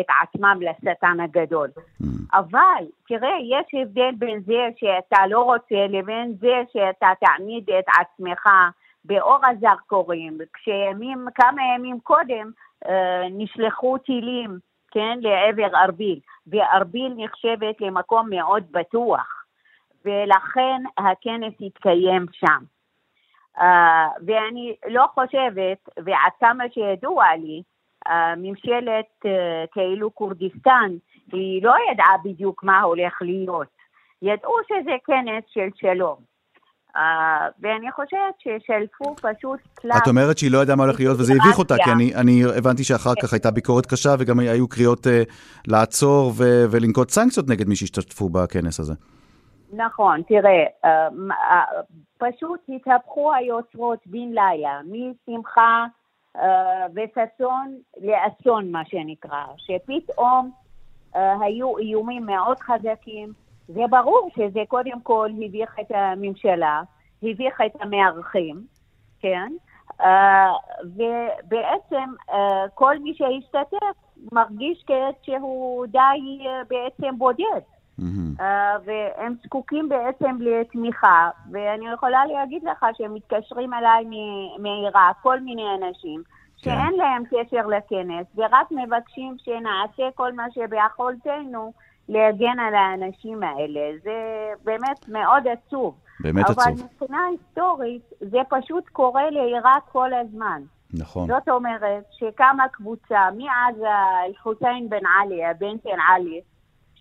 את עצמם לשטן הגדול. אבל תראה, יש הבדל בין זה שאתה לא רוצה לבין זה שאתה תעמיד את עצמך באור הזרקורים, כשימים, כמה ימים קודם אה, נשלחו טילים, כן, לעבר ארביל, וארביל נחשבת למקום מאוד בטוח, ולכן הכנס התקיים שם. Uh, ואני לא חושבת, ועד כמה שידוע לי, ממשלת uh, כאילו כורדיסטן, היא לא ידעה בדיוק מה הולך להיות. ידעו שזה כנס של שלום. Uh, ואני חושבת ששלפו פשוט קלף. את אומרת שהיא לא ידעה מה הולך להיות וזה הביך אותה, כי אני, אני הבנתי שאחר כך הייתה ביקורת קשה וגם היו קריאות uh, לעצור ו- ולנקוט סנקציות נגד מי שהשתתפו בכנס הזה. נכון, תראה, אה, אה, פשוט התהפכו היוצרות בן לילה, משמחה אה, וששון לאסון, מה שנקרא, שפתאום היו איומים מאוד חזקים. זה ברור שזה קודם כל הביך את הממשלה, הביך את המארחים, כן? ובעצם כל מי שהשתתף מרגיש כעת שהוא די בעצם בודד. Uh, והם זקוקים בעצם לתמיכה, ואני יכולה להגיד לך שהם מתקשרים אליי מעיראק, כל מיני אנשים, שאין כן. להם קשר לכנס, ורק מבקשים שנעשה כל מה שביכולתנו להגן על האנשים האלה. זה באמת מאוד עצוב. באמת אבל עצוב. אבל מבחינה היסטורית, זה פשוט קורה לעיראק כל הזמן. נכון. זאת אומרת שקמה קבוצה, מאז אל-חוסיין בן עלי, הבן של עלי,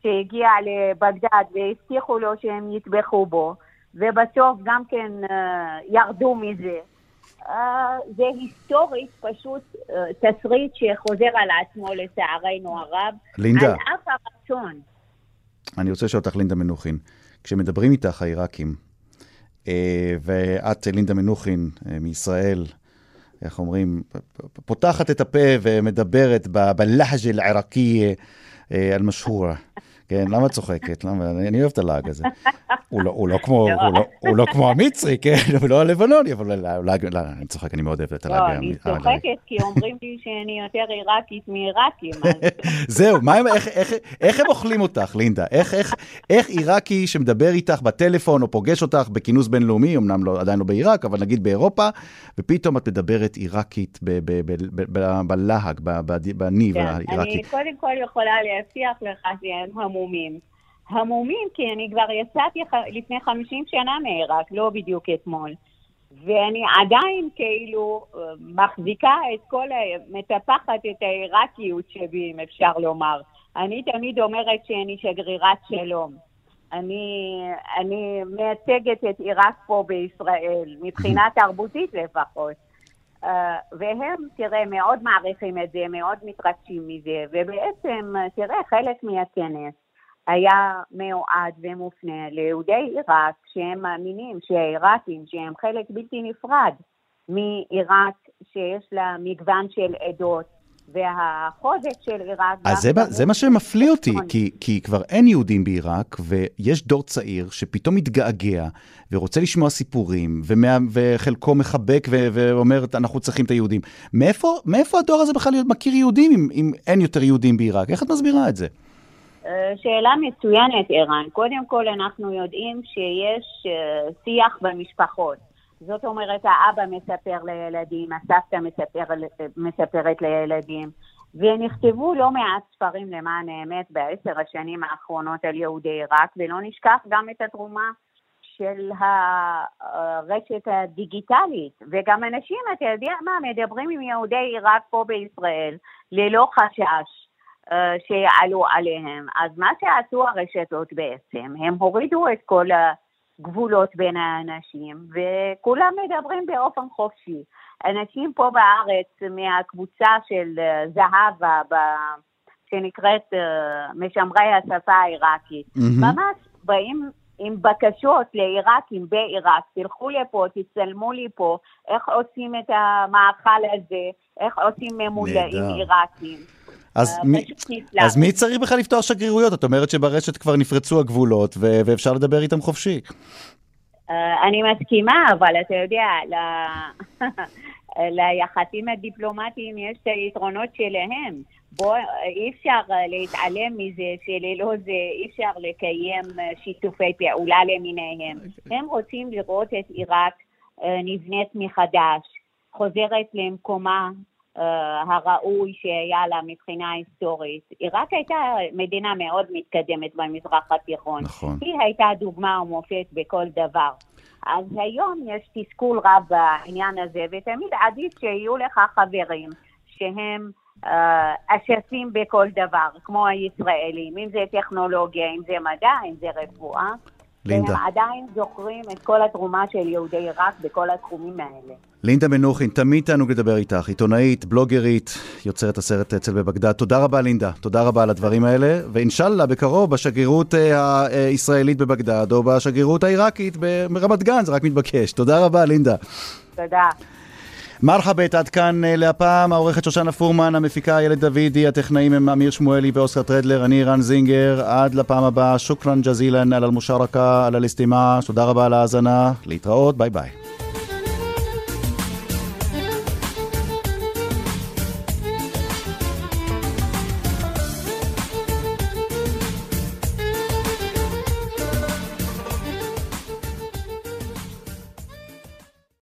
שהגיע לבגדד והבטיחו לו שהם יטבחו בו, ובסוף גם כן uh, ירדו מזה. Uh, זה היסטורית פשוט uh, תסריט שחוזר על עצמו לצערנו הרב, לינדה. על אף הרצון. אני רוצה לשאול אותך, לינדה מנוחין, כשמדברים איתך העיראקים, ואת, לינדה מנוחין, מישראל, איך אומרים, פותחת את הפה ומדברת בלהג' אל-עיראקי אל-משהורה. כן, למה את צוחקת? למה? אני, אוהב את הלעג הזה. הוא לא, לא כמו, לא, הוא לא כמו המצרי, כן, הוא לא הלבנוני, אבל לעג, לא, אני צוחק, אני מאוד אוהב את הלעג. לא, אני צוחקת כי אומרים לי שאני יותר עיראקית מעיראקים. זהו, איך, הם אוכלים אותך, לינדה? איך, עיראקי שמדבר איתך בטלפון או פוגש אותך בכינוס בינלאומי, אמנם עדיין לא בעיראק, אבל נגיד באירופה, ופתאום את מדברת עיראקית בלהג, בניב העיראקי. אני קודם כל יכולה להבטיח לך שהם המומים. המומים, כי אני כבר יצאתי לפני 50 שנה מעיראק, לא בדיוק אתמול. ואני עדיין כאילו מחזיקה את כל, ה... מטפחת את העיראקיות שבי, אם אפשר לומר. אני תמיד אומרת שאני שגרירת שלום. אני, אני מייצגת את עיראק פה בישראל, מבחינה תרבותית לפחות. Uh, והם, תראה, מאוד מעריכים את זה, מאוד מתרגשים מזה, ובעצם, תראה, חלק מהכנס היה מיועד ומופנה ליהודי עיראק שהם מאמינים שהעיראקים, שהם חלק בלתי נפרד מעיראק שיש לה מגוון של עדות, והחוזק של עיראק... אז זה, גם זה מה שמפליא אותי, נכון. כי, כי כבר אין יהודים בעיראק, ויש דור צעיר שפתאום מתגעגע ורוצה לשמוע סיפורים, ומה, וחלקו מחבק ו, ואומר, אנחנו צריכים את היהודים. מאיפה, מאיפה הדור הזה בכלל מכיר יהודים אם, אם אין יותר יהודים בעיראק? איך את מסבירה את זה? אה, שאלה מצוינת, ערן. קודם כל, אנחנו יודעים שיש אה, שיח במשפחות. זאת אומרת, האבא מספר לילדים, הסבתא מספר, מספרת לילדים, ונכתבו לא מעט ספרים למען האמת בעשר השנים האחרונות על יהודי עיראק, ולא נשכח גם את התרומה של הרשת הדיגיטלית, וגם אנשים, אתה יודע מה, מדברים עם יהודי עיראק פה בישראל ללא חשש. אה, שיעלו עליהם. אז מה שעשו הרשתות בעצם, הם הורידו את כל הגבולות בין האנשים, וכולם מדברים באופן חופשי. אנשים פה בארץ מהקבוצה של אה, זהבה, שנקראת אה, משמרי השפה העיראקית, מהמם. ממש באים עם בקשות לעיראקים בעיראק, תלכו לפה, תצלמו לי פה, איך עושים את המאכל הזה, איך עושים ממולאים. עיראקים. אז, אה, מי. אז מי צריך בכלל לפתוח שגרירויות? את אומרת שברשת כבר נפרצו הגבולות ו- ואפשר לדבר איתם חופשי. אה, אני מסכימה, אבל אתה יודע, ל- ליחסים הדיפלומטיים יש את היתרונות שלהם. בוא, אי אפשר אה, להתעלם מזה שללא זה אי אפשר לקיים שיתופי פעולה למיניהם. הם רוצים לראות את עיראק נבנית מחדש, חוזרת למקומה הראוי שהיה לה מבחינה היסטורית. עיראק הייתה מדינה מאוד מתקדמת במזרח התיכון. נכון. היא הייתה דוגמה ומופת בכל דבר. אז היום יש תסכול רב בעניין הזה, ותמיד עדיף שיהיו לך חברים שהם אה, אשפים בכל דבר, כמו הישראלים, אם זה טכנולוגיה, אם זה מדע, אם זה רפואה. לינדה. והם עדיין זוכרים את כל התרומה של יהודי עיראק בכל התחומים האלה. לינדה מנוחין, תמיד תענוג לדבר איתך, עיתונאית, בלוגרית, יוצרת הסרט אצל בבגדד. תודה רבה לינדה, תודה רבה על הדברים האלה, ואינשאללה בקרוב בשגרירות אה, הישראלית בבגדד, או בשגרירות העיראקית ברמת גן, זה רק מתבקש. תודה רבה לינדה. תודה. מרחבת, עד כאן אה, להפעם, העורכת שושנה פורמן, המפיקה איילת דוידי, הטכנאים הם אמיר שמואלי ואוסקר טרדלר, אני רן זינגר, עד לפעם הבאה, שוכרן ג'זילן על אל-מושרקה, על אל-אסתימה, תודה רבה על ההאזנה, להתראות, ביי ביי.